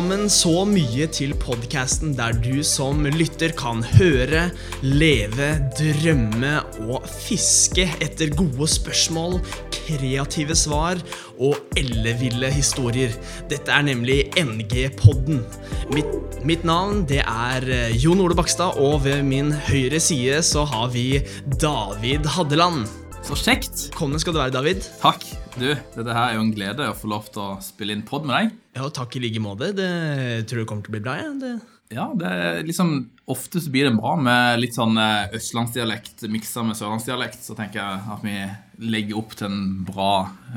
Velkommen så mye til podkasten der du som lytter kan høre, leve, drømme og fiske etter gode spørsmål, kreative svar og elleville historier. Dette er nemlig NG-podden. Mitt, mitt navn det er eh, Jon Ole Bakstad, og ved min høyre side så har vi David Haddeland. Så kjekt. Velkommen skal du være, David. Takk. Du, dette her er jo en glede å få lov til å spille inn pod med deg. Ja, takk i like måte. Det tror jeg kommer til å bli bra. Ja. Det... Ja, det er liksom Ofte så blir det bra med litt sånn eh, østlandsdialekt miksa med sørlandsdialekt. Så tenker jeg at vi legger opp til en bra,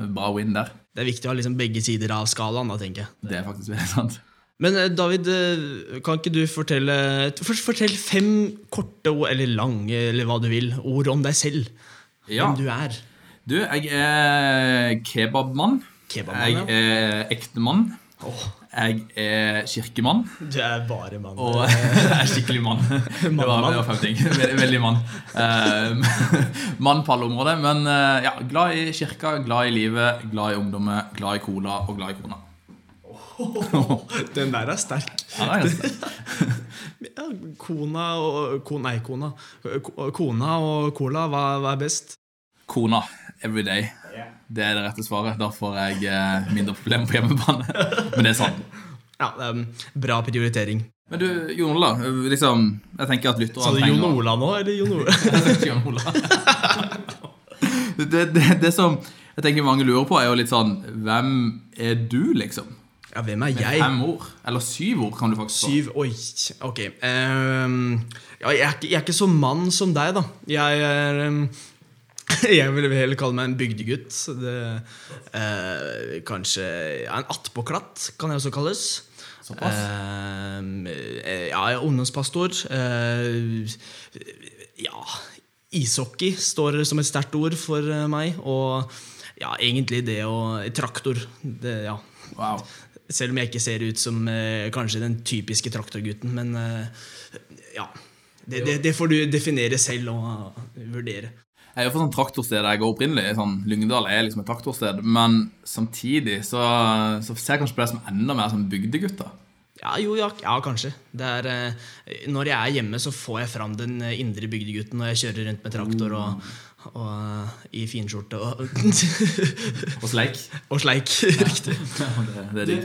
bra win der. Det er viktig å ha liksom begge sider av skalaen, da, tenker jeg. Det er faktisk veldig sant. Men eh, David, eh, kan ikke du fortelle Først fortell fem korte eller lange, eller hva du vil, ord om deg selv. Ja. Hvem du er. Du, jeg er kebabmann. Kebabmann, Jeg er ektemann. Jeg er kirkemann. Du er bare mann. Og jeg er skikkelig mann. Det var, det var fem ting. Veldig, veldig mann. Eh, mann på alle områder. Men eh, ja, glad i kirka, glad i livet, glad i ungdommer, glad i cola og glad i kona. Den der er sterk. Ja, det er ganske Ja, kona og Nei, kona. Kona og cola, hva, hva er best? Kona every day. Det er det rette svaret. Da får jeg eh, mindre problemer på hjemmebane. Men det er sånn. Ja, det er en Bra prioritering. Men du, Jon Ola. Liksom, jeg tenker at lyttere Sa du Jon Ola nå, eller Jon Ola? Jon Ola. det, det, det som jeg tenker mange lurer på, er jo litt sånn Hvem er du, liksom? Ja, hvem er Med jeg? fem ord. Eller syv ord, kan du faktisk få. Syv Oi, ok. Ehm, ja, jeg, er jeg er ikke så mann som deg, da. Jeg er um, Jeg vil heller kalle meg en bygdegutt. Det, eh, kanskje ja, En attpåklatt, kan jeg også kalles. Såpass. Eh, ja, jeg er ungdomspastor. Eh, ja Ishockey står som et sterkt ord for meg. Og ja, egentlig det og Traktor. Det, ja. Wow. Selv om jeg ikke ser ut som eh, kanskje den typiske traktorgutten, men eh, ja. Det, det, det får du definere selv og uh, vurdere. Jeg er jo sånn traktorsted jeg går opprinnelig. Sånn, Lyngdal er liksom et traktorsted. Men samtidig så, så ser jeg kanskje på det som enda mer som bygdegutter. Ja, jo, ja, ja kanskje. Det er, eh, når jeg er hjemme, så får jeg fram den eh, indre bygdegutten når jeg kjører rundt med traktor og, og eh, i finskjorte og, Og sleik. og sleik. Riktig. det, det er de.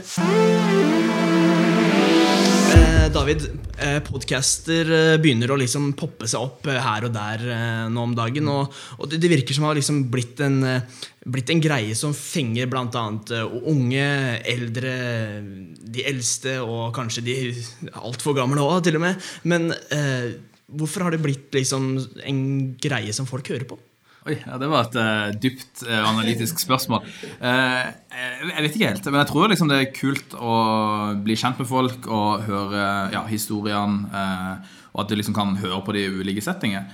Eh, David, eh, podcaster eh, begynner å liksom poppe seg opp eh, her og der eh, nå om dagen. Og, og det, det virker som det har liksom blitt en, blitt en greie som fenger bl.a. unge, eldre, de eldste og kanskje de altfor gamle òg, til og med. Men eh, hvorfor har det blitt liksom en greie som folk hører på? Oi, ja, Det var et uh, dypt uh, analytisk spørsmål. Uh, jeg, vet ikke helt, men jeg tror liksom det er kult å bli kjent med folk og høre ja, historiene. eh, og at du liksom kan høre på de ulike settinger.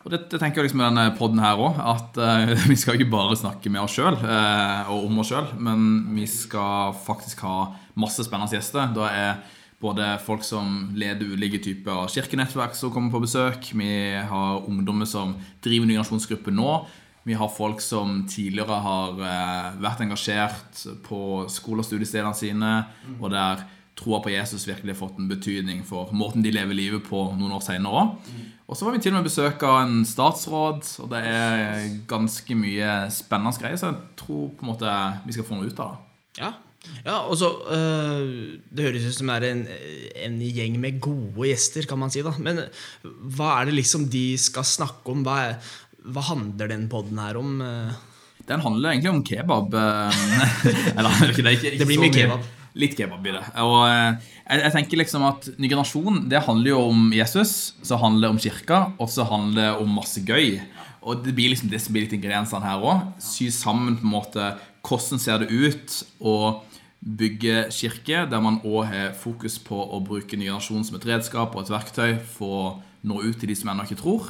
Og det, det tenker jeg liksom med denne podden her òg, at vi skal ikke bare snakke med oss sjøl og om oss sjøl, men vi skal faktisk ha masse spennende gjester. Da er både folk som leder ulike typer av kirkenettverk som kommer på besøk. Vi har ungdommer som driver ny generasjonsgruppe nå. Vi har folk som tidligere har eh, vært engasjert på skole- og studiestedene sine, og der troa på Jesus virkelig har fått en betydning for måten de lever livet på noen år senere òg. Og så var vi til og med besøk av en statsråd, og det er ganske mye spennende greier, så jeg tror på en måte vi skal få noe ut av det. Ja, ja og så øh, Det høres ut som det er en, en gjeng med gode gjester, kan man si. da Men hva er det liksom de skal snakke om? Hva, er, hva handler den poden her om? øh? Den handler egentlig om kebab. eh, Eller ikke, det, ikke, ikke Det blir mye kebab. Litt kebab i det. Og eh, jeg, jeg tenker liksom at Ny generasjon det handler jo om Jesus, så handler det om kirka, og så handler det om masse gøy. Og det blir liksom det som blir litt ingrediensene her òg. Sy sammen på en måte hvordan ser det ut å bygge kirke, der man òg har fokus på å bruke ny Nasjon som et redskap og et verktøy for å nå ut til de som ennå ikke tror.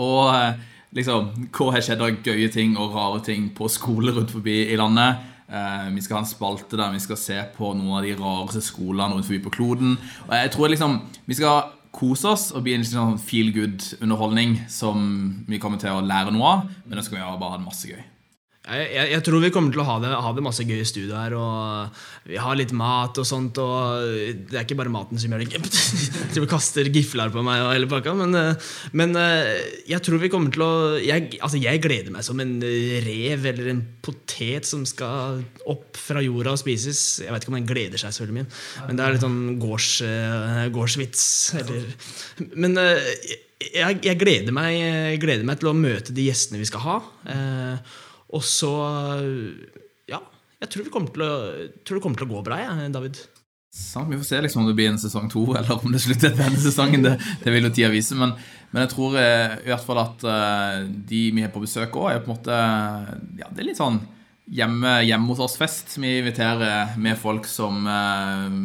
Og eh, liksom, hva har skjedd av gøye ting og rare ting på skoler rundt forbi i landet? Eh, vi skal ha en spalte der vi skal se på noen av de rareste skolene rundt forbi på kloden. Og jeg tror liksom vi skal kose oss og bli en sånn feel good-underholdning som vi kommer til å lære noe av. Men det skal vi bare ha det masse gøy. Jeg, jeg, tror vi kommer til å ha det, ha det masse gøy i studio her. Og vi har litt mat og sånt. Og det er ikke bare maten som gjør det Jeg kaster gifler på meg og hele pakka. Men, eh, men eh, jeg tror vi kommer til å jeg, altså jeg gleder meg som en rev eller en potet som skal opp fra jorda og spises. Jeg vet ikke om den gleder seg så veldig men det er litt sånn gårds, eh, gårdsvits. Eller, men jeg, jeg gleder, meg, gleder meg til å møte de gjestene vi skal ha. Eh, og så Ja, jeg tror, kommer til å, det kommer til å gå bra, jeg, David. Sant, Vi får se liksom om det blir en sesong to, eller om det slutter denne sesongen. Det, det vil jo tida vise. Men, men, jeg tror eh, i hvert fall at uh, de vi har på besøk òg, er på en måte Ja, det er litt sånn hjemme, hjemme hos oss-fest. Vi inviterer med folk som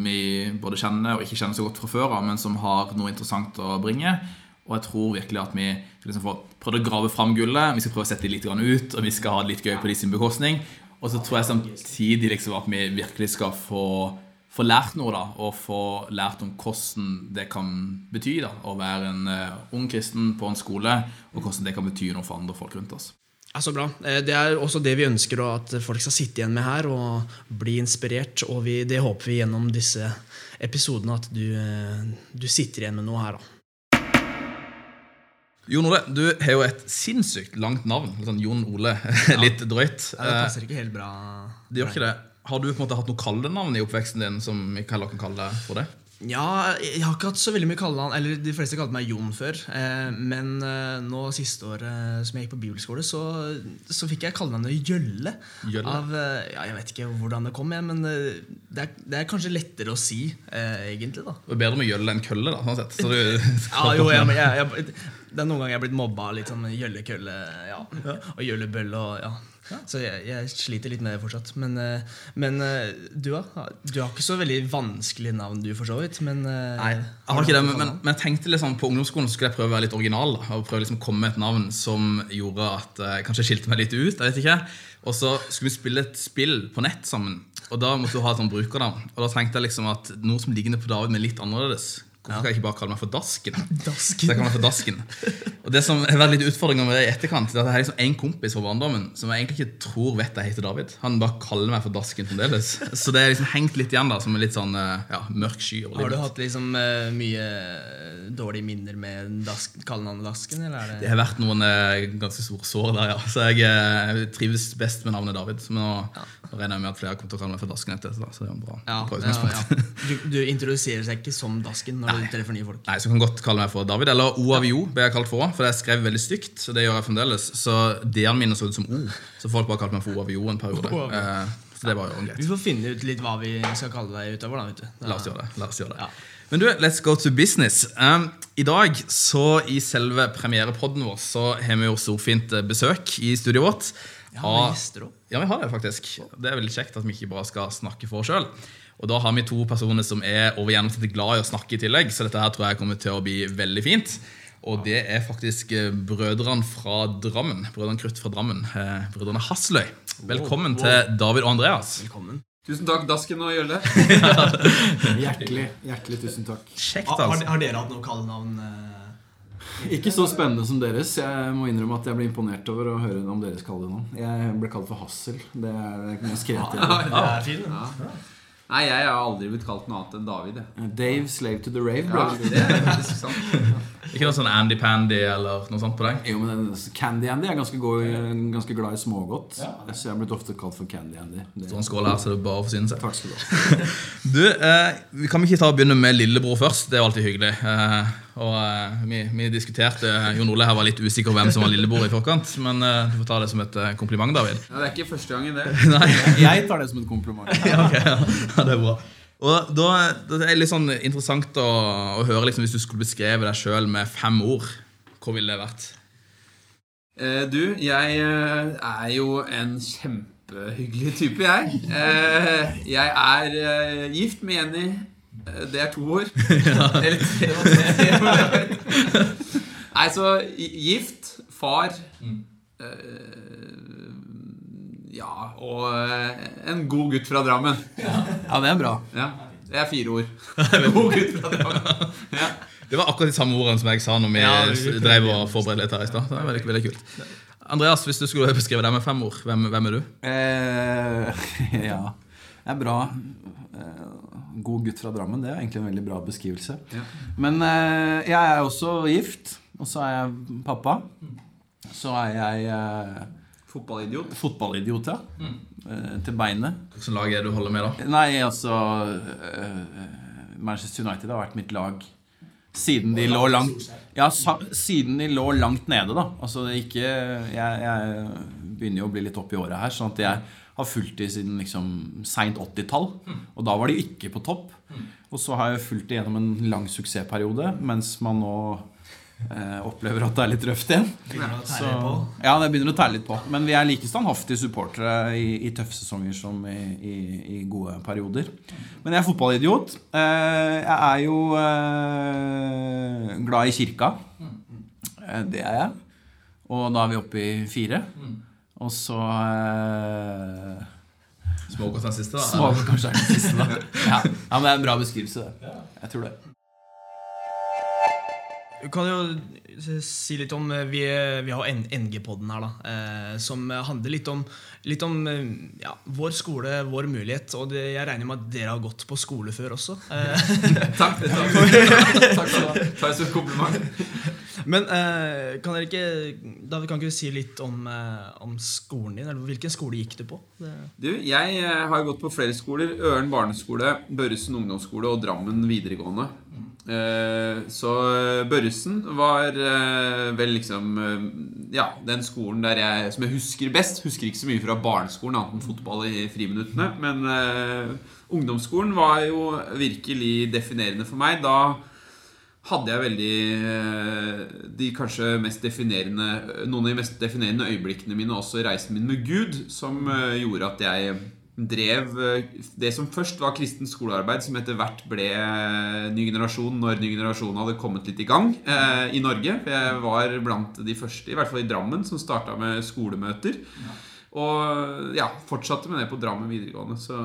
vi både kjenner og ikke kjenner så godt fra før av, men som har noe interessant å bringe. Og jeg tror virkelig at vi liksom får prøvd å grave fram gullet. Vi skal prøve å sette det litt ut, og vi skal ha det litt gøy på de sin bekostning. Og så tror jeg samtidig liksom at vi virkelig skal få, få, lært noe, da. Og få lært om hvordan det kan bety da, å være en uh, ung kristen på en skole, og hvordan det kan bety noe for andre folk rundt oss. Ja, så bra. Eh, det er også det vi ønsker at folk skal sitte igjen med her og bli inspirert. Og vi, det håper vi gjennom disse episodene at du, eh, du sitter igjen med noe her. da. Jon Ole, du har jo et sinnssykt langt navn. Sånn Jon Ole. Litt drøyt. Ja, det passer ikke helt bra. Det gjør ikke det. Har du på en måte hatt noe kallenavn i oppveksten din som vi kan kalle det for det? Ja, jeg har ikke hatt så veldig mye kallenavn. Eller de fleste kalte meg Jon før. Eh, men eh, nå siste året eh, som jeg gikk på bibelskole, så, så fikk jeg kallenavnet Gjølle. Gjølle. Av, ja, jeg vet ikke hvordan det kom, men det er, det er kanskje lettere å si, egentlig. da Det er bedre med Gjølle enn Kølle, da. sånn sett så du, ja, jo, jeg, jeg, jeg, Det er noen ganger jeg har blitt mobba litt sånn Gjølle, Kølle ja. og Gjølle, Bølle. Og, ja så jeg, jeg, sliter litt med det fortsatt. Men, eh, men eh, du, da? Du har ikke så veldig vanskelig navn, du, for så vidt. Men, eh, Nei, jeg har ikke det, men, men, jeg tenkte liksom på ungdomsskolen skulle jeg prøve å være litt original. Da, og prøve liksom å komme med et navn som gjorde at jeg kanskje skilte meg litt ut. jeg vet ikke Og så skulle vi spille et spill på nett sammen. Og da måtte du ha et sånt brukernavn. Og da tenkte jeg liksom at noe som ligner på David, men litt annerledes. Hvorfor skal jeg ikke bare kalle meg for Dasken? Dasken. Så jeg meg for Dasken. Og Det som har vært litt utfordringa med det i etterkant, det er at jeg har liksom en kompis fra barndommen som jeg egentlig ikke tror vet jeg heter David. Han bare kaller meg for Dasken fremdeles. Så det er liksom hengt litt igjen da, som en litt sånn eh, ja, mørk sky. Har du hatt liksom uh, mye dårlige minner med dask, kallenavnet Dasken? Eller er det... det har vært noen uh, ganske store sår der, ja. Så jeg uh, trives best med navnet David. Så nå, ja. nå regner jeg med at flere kommer til å kalle meg for Dasken etter. Så det er en bra, ja, bra utgangspunkt. Du, du, introduserer seg ikke som Dasken? når Nei. du for nye folk? Nei, så kan godt kalle meg for David. Eller OAVIO ble jeg kalt for òg, for jeg skrev veldig stygt. Så det gjør jeg fremdeles. Så D-ene mine så ut som O, så folk bare kalte meg for OAVIO en periode. Eh, så det var jo greit. Vi får finne ut litt hva vi skal kalle deg utover. da, vet du. La oss gjøre det. La oss gjøre det. Ja. Men du, let's go to business. Um, I dag, så i selve premierepodden vår, så har vi jo storfint fint besøk i studioet vårt. Ja, vi Ja, vi har det faktisk. Det er veldig kjekt at vi ikke bare skal snakke for oss sjøl. Og da har vi to personer som er over gjennomsnittet glad i å snakke i tillegg, så dette her tror jeg kommer til å bli veldig fint. Og det er faktisk eh, brødrene fra Drammen. Brødrene Krutt fra Drammen. Eh, brødrene Hasløy. Velkommen wow, wow. til David og Andreas. Velkommen. Tusen takk, Dasken og Gjølle. hjertelig, hjertelig tusen takk. Kjekt, altså. har, har, dere hatt noe kallenavn? Eh? Ikke så spennende som deres. Jeg må innrømme at jeg ble imponert over å høre om deres kallenavn. Jeg ble kalt for Hassel. Det er det mest kreative. Ja, det er fint, ja. Nei, jeg har aldri blitt kalt noe annet enn David. Dave Slave to the Rave. Ja, det er faktisk sant. Ikke noe sånn Andy Pandy eller noe sånt på deg? Jo, men Candy Andy er ganske, god, ganske glad i smågodt. Ja. Så jeg har blitt ofte kalt for Candy Andy. Det... Står en skål her, så det er bare å forsyne seg. Takk skal du ha. du, eh, Kan vi ikke ta og begynne med lillebror først? Det er jo alltid hyggelig. Eh, og eh, vi, vi, diskuterte Jon Ole her var litt usikker på hvem som var lillebror i forkant. Men eh, du får ta det som et eh, kompliment, David. Ja, Det er ikke første gangen, det. Nei. Jeg tar det som et kompliment. ja, okay, ja. ja, det er bra og da, Det er det litt sånn interessant å, å høre liksom, Hvis du skulle beskrevet deg sjøl med fem ord, hvor ville det vært? Eh, du, jeg eh, er jo en kjempehyggelig type, jeg. Eh, jeg er eh, gift med Jenny. Eh, det er to ord. Eller tre. Nei, så gift, far mm. Ja, og eh, en god gutt fra Drammen. Ja, det er bra. Ja, Det er fire ord. god gutt fra Drammen. Ja. Det var akkurat de samme ordene som jeg sa når vi ja, drev og forberedte litt her i stad. Det er veldig, veldig kult. Andreas, hvis du skulle beskrive deg med fem ord, hvem, hvem er du? Eh, ja. Jeg er bra. Eh, god gutt fra Drammen. Det er egentlig en veldig bra beskrivelse. Ja. Men eh, jeg er også gift, og så er jeg pappa. Så er jeg eh, Fotballidiot. fotballidiot, ja. Eh, til beinet. Hvilket lag er det du holder med, da? Nei, altså eh, Manchester United har vært mitt lag siden de lå langt Ja, sa, siden de lå langt nede, da. Altså det ikke jeg, jeg begynner jo å bli litt opp i året her, sånn at jeg har fulgt de siden liksom seint 80-tall. Og da var de ikke på topp. Og så har jeg fulgt de gjennom en lang suksessperiode, mens man nå eh, opplever at det er litt røft igjen. Så, ja, det begynner å tære litt på. Men vi er like standhaftige supportere i, i tøffe sesonger som i, i, i gode perioder. Men jeg er fotballidiot. Eh, jeg er jo eh, glad i kirka. Eh, det er jeg. Og da er vi oppe i fire. Og så eh, er den siste, da? Kanskje er den siste, da. Ja. ja, men det er en bra beskrivelse, det. Jeg tror det. Du kan jo si litt om eh, Vi, vi har NG-podden her, da. Eh, som handler litt om, litt om eh, ja, vår skole, vår mulighet. Og det, jeg regner med at dere har gått på skole før også. Eh, Takk. Vi. Takk for det. Takk for som kompliment. men eh, kan dere ikke David, kan ikke du si litt om, eh, om skolen din? Eller hvilken skole gikk du på? Det, Du, jeg eh, har gått på flere skoler. Øren barneskole, Børresen ungdomsskole og Drammen videregående. Eh, Så eh, Børresen var eh, vel liksom Ja, den skolen der jeg, som jeg husker best. Husker ikke så mye fra barneskolen, annet enn fotball i friminuttene. Men uh, ungdomsskolen var jo virkelig definerende for meg. Da hadde jeg veldig de kanskje mest definerende Noen av de mest definerende øyeblikkene mine, også i reisen min med Gud, som gjorde at jeg drev eh, det som først var kristent skolearbeid, som etter hvert ble eh, Ny generasjon når Ny generasjon hadde kommet litt i gang eh, i Norge. Jeg var blant de første, i hvert fall i Drammen, som starta med skolemøter. Og ja, fortsatte med det på Drammen videregående. Så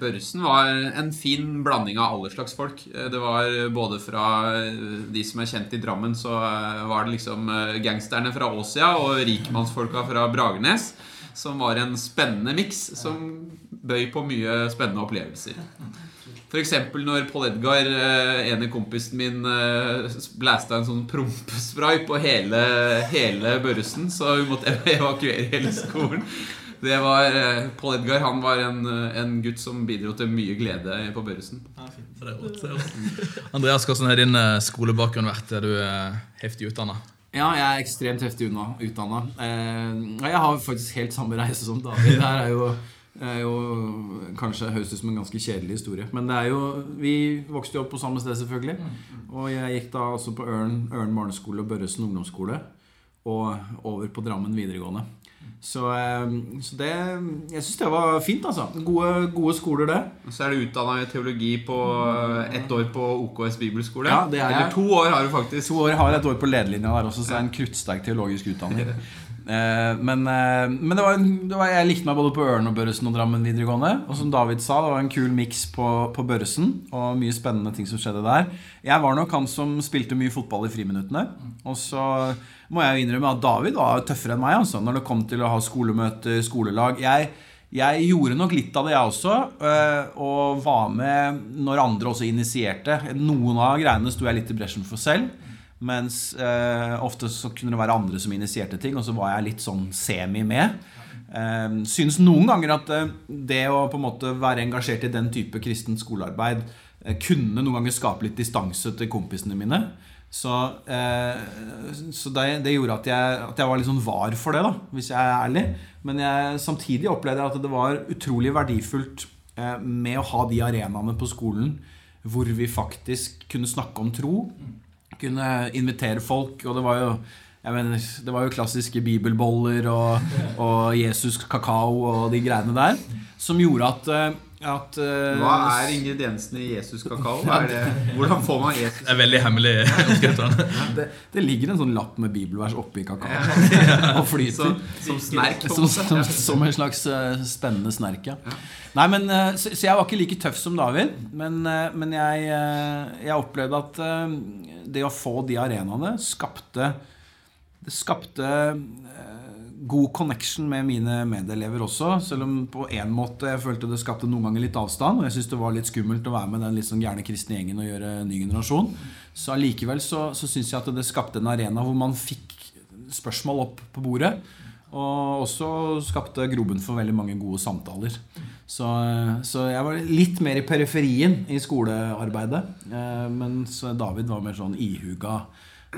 Børresen var en fin blanding av alle slags folk. Eh, Det var både fra eh, de som er kjent i Drammen, så eh, var det liksom eh, gangsterne fra Åsia og rikmannsfolka fra Bragernes. Som var en spennende miks som bøy på mye spennende opplevelser. F.eks. når Pål Edgar, eh, ene kompisen min, eh, blæsta en sånn prompespray på hele, hele Børresen, så vi måtte evakuere hele skolen. Det var, eh, Pål Edgar han var en, en gutt som bidro til mye glede på Børresen. Rått. Andreas, hvordan har din skolebakgrunn vært? Er du heftig utdanna? Ja, jeg er ekstremt heftig utdanna. Eh, jeg har faktisk helt samme reise som David. Det her er jo, er jo kanskje høres ut som en ganske kjedelig historie. Men det er jo, vi vokste jo opp på samme sted, selvfølgelig. Og jeg gikk da også på Ørn, Ørn barneskole og Børresen ungdomsskole. Og over på Drammen videregående. Så, eh, så det Jeg syns det var fint, altså. Gode, gode skoler, det. Så er du utdanna i teologi på eh, ett år på OKS bibelskole. Ja, det er jeg. Eller to år har du faktisk. To år jeg har et år på lederlinja der også, så det er en kruttsterk teologisk utdanning. Eh, men eh, men det var en, det var, jeg likte meg både på Ørn og Børresen og Drammen videregående. Og som David sa, det var en kul miks på, på Børresen. Og mye spennende ting som skjedde der. Jeg var nok han som spilte mye fotball i friminuttene. Og så må jeg jo innrømme at David var tøffere enn meg altså, når det kom til å ha skolemøter, skolelag. Jeg, jeg gjorde nok litt av det, jeg også. eh, Og var med når andre også initierte. Noen av greiene sto jeg litt i bresjen for selv. Mens eh, ofte så kunne det være andre som initierte ting, og så var jeg litt sånn semi med. Eh, synes noen ganger at eh, det å på en måte være engasjert i den type kristent skolearbeid eh, kunne noen ganger skape litt distanse til kompisene mine. Så, eh, så det, det gjorde at jeg, at jeg var litt sånn var for det, da, hvis jeg er ærlig. Men jeg, samtidig opplevde jeg at det var utrolig verdifullt eh, med å ha de arenaene på skolen hvor vi faktisk kunne snakke om tro. Kunne invitere folk, og det var jo jeg mener, det var jo klassiske bibelboller og, og Jesus kakao og de greiene der. Som gjorde at, eh, at uh, Hva er ingrediensene i Jesus kakao? Hva det, hvordan får man Jesus? Det er veldig hemmelig. det, det ligger en sånn lapp med bibelvers oppi kakao. Og flyter. Som, som snerk? Som, som, som en slags uh, spennende snerk, ja. Nei, men, uh, så, så jeg var ikke like tøff som David. Men, men jeg, jeg opplevde at det å få de arenaene skapte det skapte god connection med mine medelever også. Selv om på en måte jeg følte det skapte noen ganger litt avstand. Og jeg syntes det var litt skummelt å være med den litt sånn gærne kristne gjengen og gjøre ny generasjon. Så allikevel så, så syns jeg at det skapte en arena hvor man fikk spørsmål opp på bordet. Og også skapte grobunn for veldig mange gode samtaler. Så, så, jeg var litt mer i periferien i skolearbeidet. Eh, mens David var mer sånn ihuga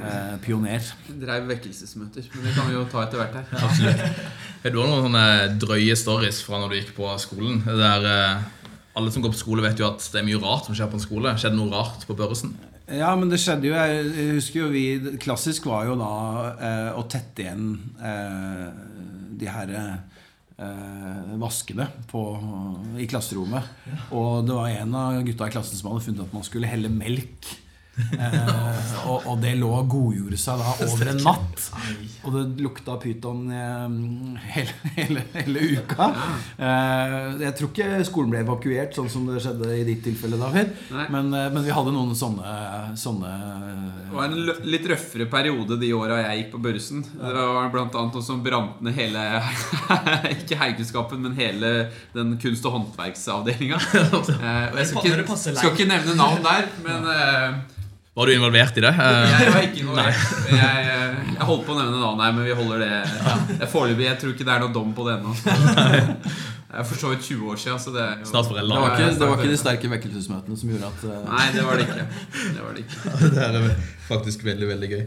eh, pioner. Dreiv vekkelsesmøter. Men det kan vi jo ta etter hvert her. Absolutt. Har du noen sånne drøye stories fra når du gikk på skolen? Der, eh, alle som går på skole, vet jo at det er mye rart som skjer på en skole. Skjedde noe rart på Børresen? Ja, men det skjedde jo. Jeg husker jo vi Klassisk var jo da eh, å tette igjen eh, de her eh, vaskene på, i klasserommet. Og det var en av gutta i klassen som hadde funnet at man skulle helle melk Eh, og, og, det lå og godgjorde seg da over en natt. Og det lukta pyton eh, hele, hele, hele, uka. Eh, jeg tror ikke skolen ble evakuert, sånn som det skjedde i ditt tilfelle, David. Men, eh, men, vi hadde noen sånne, sånne Det var en litt røffere periode de åra jeg gikk på Børresen. Det var annet noe som brant ned hele Ikke heikunnskapen, men hele den kunst- og håndverksavdelinga. Eh, jeg skal ikke, skal ikke nevne navn der, men eh, var du involvert i det? Jeg var ikke involvert. Jeg, eh, jeg, holdt på å nevne navnet her, men vi holder det Det foreløpig. Jeg tror ikke det er noe dom på det ennå. Det er for så vidt 20 år siden. Så det, Snart foreldre. Det var ikke, det var ikke de sterke vekkelsesmøtene som gjorde at uh... Nei, det var det ikke. Det var det ikke. Det er faktisk veldig, veldig gøy.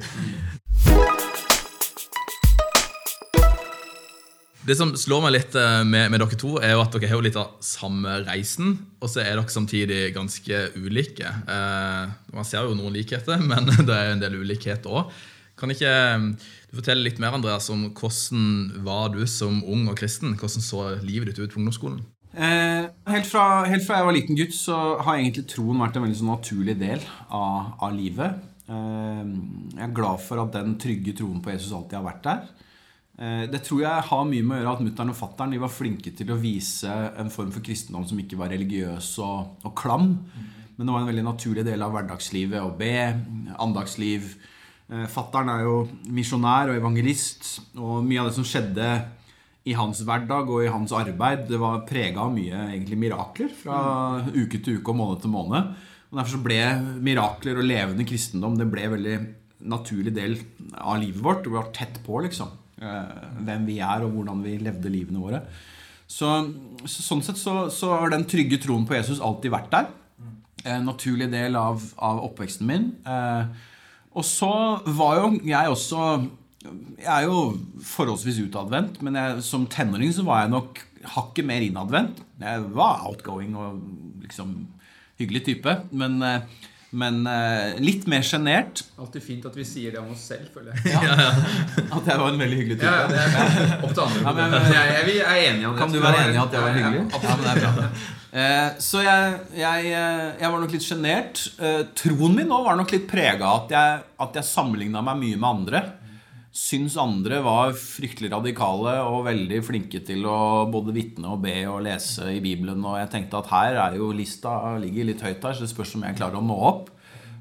Det som slår meg litt eh, med, med, dere to, er jo at dere har jo litt av samme reisen, og så er dere samtidig ganske ulike. Eh, man ser jo noen likheter, men det er en del ulikhet òg. Kan ikke eh, du fortelle litt mer Andreas, om hvordan var du som ung og kristen? Hvordan så livet ditt ut på ungdomsskolen? Eh, helt, fra, helt, fra, jeg var liten gutt, så har egentlig troen vært en veldig sånn naturlig del av, av livet. Eh, jeg er glad for at den trygge troen på Jesus alltid har vært der. Eh, det tror jeg har mye med å gjøre at mutter'n og fatter'n var flinke til å vise en form for kristendom som ikke var religiøs og, og, klam. Men det var en veldig naturlig del av hverdagslivet å be, andagsliv. Eh, fatter'n er jo misjonær og evangelist, og mye av det som skjedde i hans hverdag og i hans arbeid, det var prega av mye egentlig mirakler fra uke til uke og måned til måned. Og Derfor så ble mirakler og levende kristendom det ble en veldig naturlig del av livet vårt. Det var tett på, liksom. Eh, hvem vi er, og hvordan vi levde livene våre. Så, så Sånn sett så, så, har den trygge troen på Jesus alltid vært der. En naturlig del av, av oppveksten min. Eh, og så var jo jeg også Jeg er jo forholdsvis utadvendt, men jeg, som tenåring så var jeg nok hakket mer innadvendt. Jeg var outgoing og liksom hyggelig type. Men eh, men uh, litt mer sjenert. Alltid fint at vi sier det om oss selv, føler jeg. Ja. ja, At jeg var en veldig hyggelig type. Ja, det er opp til andre. men, men, jeg, jeg, jeg, er enig i Kan du være enig i at jeg var hyggelig? Ja, men det er bra. Eh, så jeg, jeg, eh, jeg, var nok litt sjenert. Eh, troen min nå var nok litt prega av at jeg, at jeg sammenligna meg mye med andre syns andre var fryktelig radikale og veldig flinke til å både vitne og be og lese i Bibelen. Og jeg tenkte at her er jo lista ligger litt høyt her, så det spørs om jeg klarer å nå opp.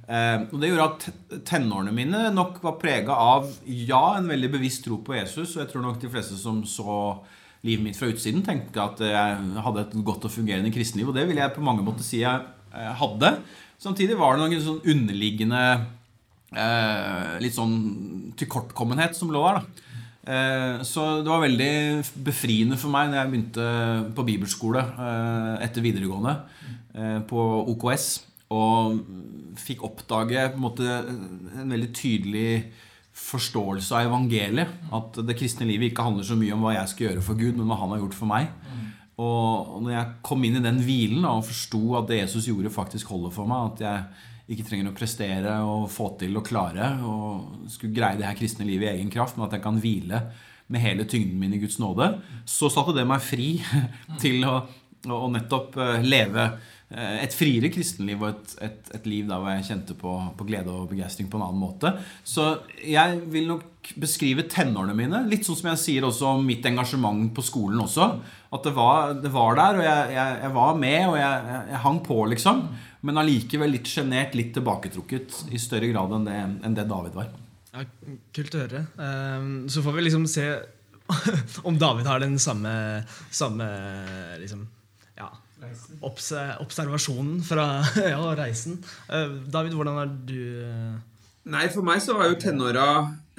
Eh, og Det gjorde at tenårene mine nok var prega av ja, en veldig bevisst tro på Jesus. Og jeg tror nok de fleste som så livet mitt fra utsiden, tenkte at jeg hadde et godt og fungerende kristenliv. Og det vil jeg på mange måter si jeg eh, hadde. Samtidig var det noen sånn underliggende litt sånn tilkortkommenhet som lå der. da eh, så det var veldig befriende for meg når jeg begynte på bibelskole eh, etter videregående eh, på OKS. Og fikk oppdage en, måte, en veldig tydelig forståelse av evangeliet. At det kristne livet ikke handler så mye om hva jeg skal gjøre for Gud, men hva han har gjort for meg. Og når jeg kom inn i den hvilen og forsto at det Jesus gjorde, faktisk holder for meg, at jeg ikke trenger å prestere og få til og klare og skulle greie det her kristne livet i egen kraft, men at jeg kan hvile med hele tyngden min i Guds nåde, så satte det meg fri til å, å nettopp eh, leve eh, et friere kristenliv og et, et, et, liv der hvor jeg kjente på, på glede og begeistring på en annen måte. Så jeg vil nok beskrive tenårene mine litt sånn som jeg sier også om mitt engasjement på skolen også. At det var, det var der, og jeg, jeg, jeg, var med, og jeg, jeg hang på, liksom men allikevel litt sjenert, litt tilbaketrukket i større grad enn det, enn det David var. Ja, kult å høre. Ehm, så får vi liksom se om David har den samme, samme liksom, ja, obs observasjonen fra ja, reisen. Eh, David, hvordan er du eh? Nei, for meg så var jo tenåra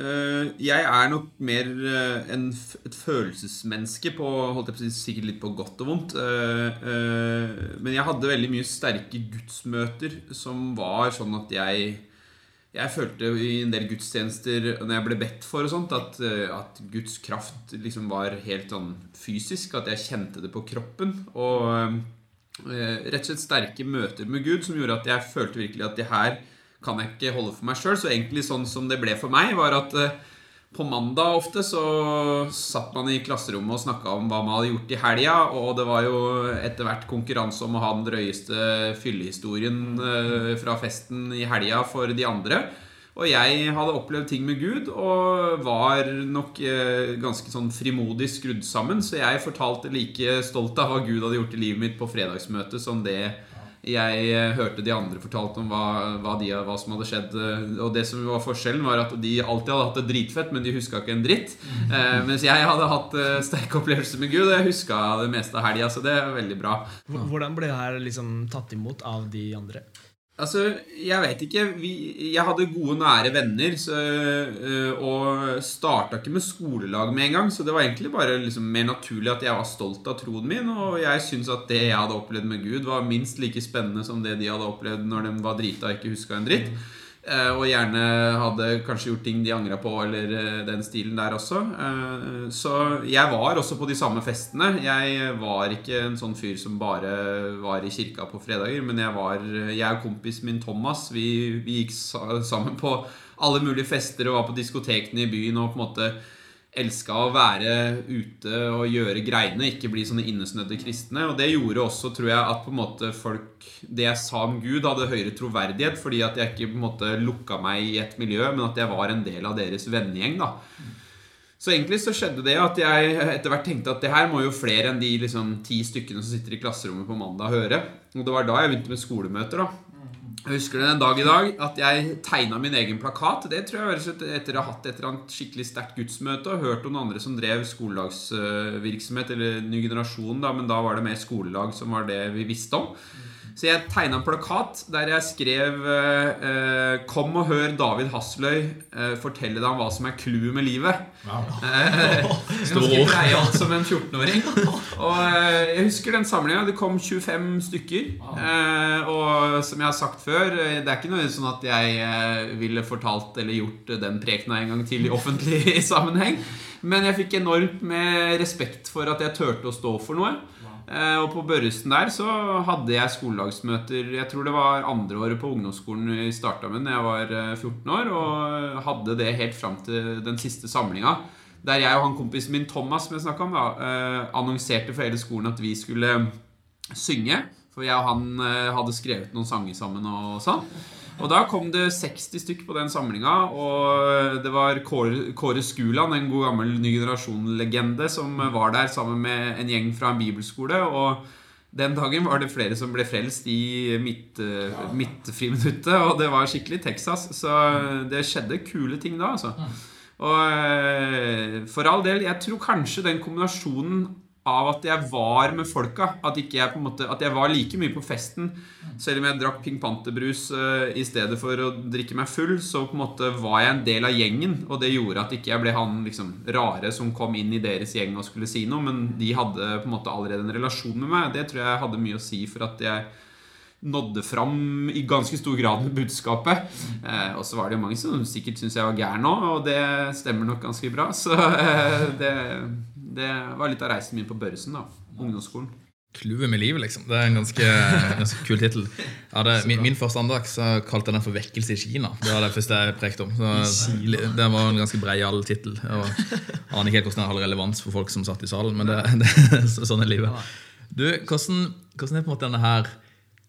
øh, Jeg er nok mer øh, en, et følelsesmenneske på holdt jeg på å si, Sikkert litt på godt og vondt. øh, men jeg hadde veldig mye sterke gudsmøter som var sånn at jeg jeg følte i en del gudstjenester når jeg ble bedt for og sånt, at, at Guds kraft liksom var helt sånn fysisk. At jeg kjente det på kroppen. Og rett og slett sterke møter med Gud som gjorde at jeg følte virkelig at det her kan jeg ikke holde for meg sjøl. Så egentlig sånn som det ble for meg, var at eh, på mandag ofte så satt man i klasserommet og snakka om hva man hadde gjort i helga, og det var jo etter hvert konkurranse om å ha den drøyeste fyllehistorien eh, fra festen i helga for de andre. Og jeg hadde opplevd ting med Gud og var nok eh, ganske sånn frimodig skrudd sammen, så jeg fortalte like stolt av hva Gud hadde gjort i livet mitt på fredagsmøtet som det jeg eh, hørte de andre fortalte om hva, hva, de, hva som hadde skjedd. eh, Og det som var forskjellen, var at de alltid hadde hatt det dritfett, men de huska ikke en dritt. Eh, mens jeg hadde hatt eh, sterke opplevelser med Gud, og jeg huska det meste av helga. Så det er veldig bra. Hvordan ble det her liksom tatt imot av de andre? Altså, jeg vet ikke. Vi, jeg hadde gode, nære venner så, øh, og starta ikke med skolelag med en gang. Så det var egentlig bare liksom mer naturlig at jeg var stolt av troen min. Og jeg syns at det jeg hadde opplevd med Gud, var minst like spennende som det de hadde opplevd når de var drita og ikke huska en dritt. Eh, og gjerne hadde kanskje gjort ting de angra på, eller eh, den stilen der også. Eh, så jeg var også på de samme festene. Jeg var ikke en sånn fyr som bare var i kirka på fredager, men jeg var Jeg og kompisen min Thomas, vi, vi gikk sammen på alle mulige fester og var på diskotekene i byen og på en måte elska å være ute og gjøre greiene, ikke bli sånne innesnødde kristne. Og det gjorde også, tror jeg, at på en måte folk Det jeg sa om Gud, hadde høyere troverdighet, fordi at jeg ikke på en måte lukka meg i et miljø, men at jeg var en del av deres vennegjeng. da så egentlig så skjedde det at jeg etter hvert tenkte at det her må jo flere enn de liksom, ti stykkene som sitter i klasserommet på mandag høre. Og det var da jeg begynte med skolemøter. da jeg husker det en dag i dag at jeg tegna min egen plakat. Det tror jeg var etter å ha hatt et eller annet skikkelig sterkt gudsmøte og hørt om noen andre som drev skolelagsvirksomhet, eller ny generasjon, da, men da var det mer skolelag som var det vi visste om. Så jeg tegna en plakat der jeg skrev eh, 'Kom og hør David Hasløy eh, fortelle deg om hva som er clouet med livet'. Eh, Ganske breialt som en 14-åring. Og eh, jeg husker den samlinga. Det kom 25 stykker. Eh, og som jeg har sagt før, eh, det er ikke noe sånn at jeg eh, ville fortalt eller gjort den prekena en gang til i offentlig sammenheng. Men jeg fikk enormt med respekt for at jeg turte å stå for noe. Eh, Og på Børresen der så hadde jeg skolelagsmøter Jeg tror det var andre året på ungdomsskolen vi starta med da jeg var eh, 14 år. Og hadde det helt fram til den siste samlinga. Der jeg og han kompisen min Thomas som jeg om da, eh, annonserte for hele skolen at vi skulle synge. For jeg og han eh, hadde skrevet noen sanger sammen og sånn. Og da kom det 60 stykk på den samlinga, og det var Kåre, Kåre Skuland, en god gammel ny generasjon-legende, som var der sammen med en gjeng fra en bibelskole. Og den dagen var det flere som ble frelst i midt, eh, midtfriminuttet, og det var skikkelig Texas. Så det skjedde kule ting da, altså. Og eh, for all del, jeg tror kanskje den kombinasjonen av at jeg var med folka, at, jeg, måte, at jeg var like mye på festen, selv om jeg drakk Pink Panther-brus uh, i stedet for å drikke meg full, så på en måte var jeg en del av gjengen, og det gjorde at ikke jeg ble han liksom rare som kom inn i deres gjeng og skulle si noe, men de hadde på en måte allerede en relasjon med meg. Det tror jeg hadde mye å si for at jeg nådde fram i ganske stor grad med budskapet. Eh, og så var det jo mange som sikkert syntes jeg var gæren òg, og det stemmer nok ganske bra. Så eh, det, det var litt av reisen min på Børresen, da. Ungdomsskolen. Clouet med livet, liksom. Det er en ganske, ganske kul tittel. Min, min første andakt så kalte jeg den for 'Vekkelse i Kina'. Det var det første jeg prekte om. Så, det var en ganske breial tittel. Aner ikke helt hvordan den hadde relevans for folk som satt i salen, men det, det, så- sånn er livet. Du, hvordan, hvordan er på en måte denne her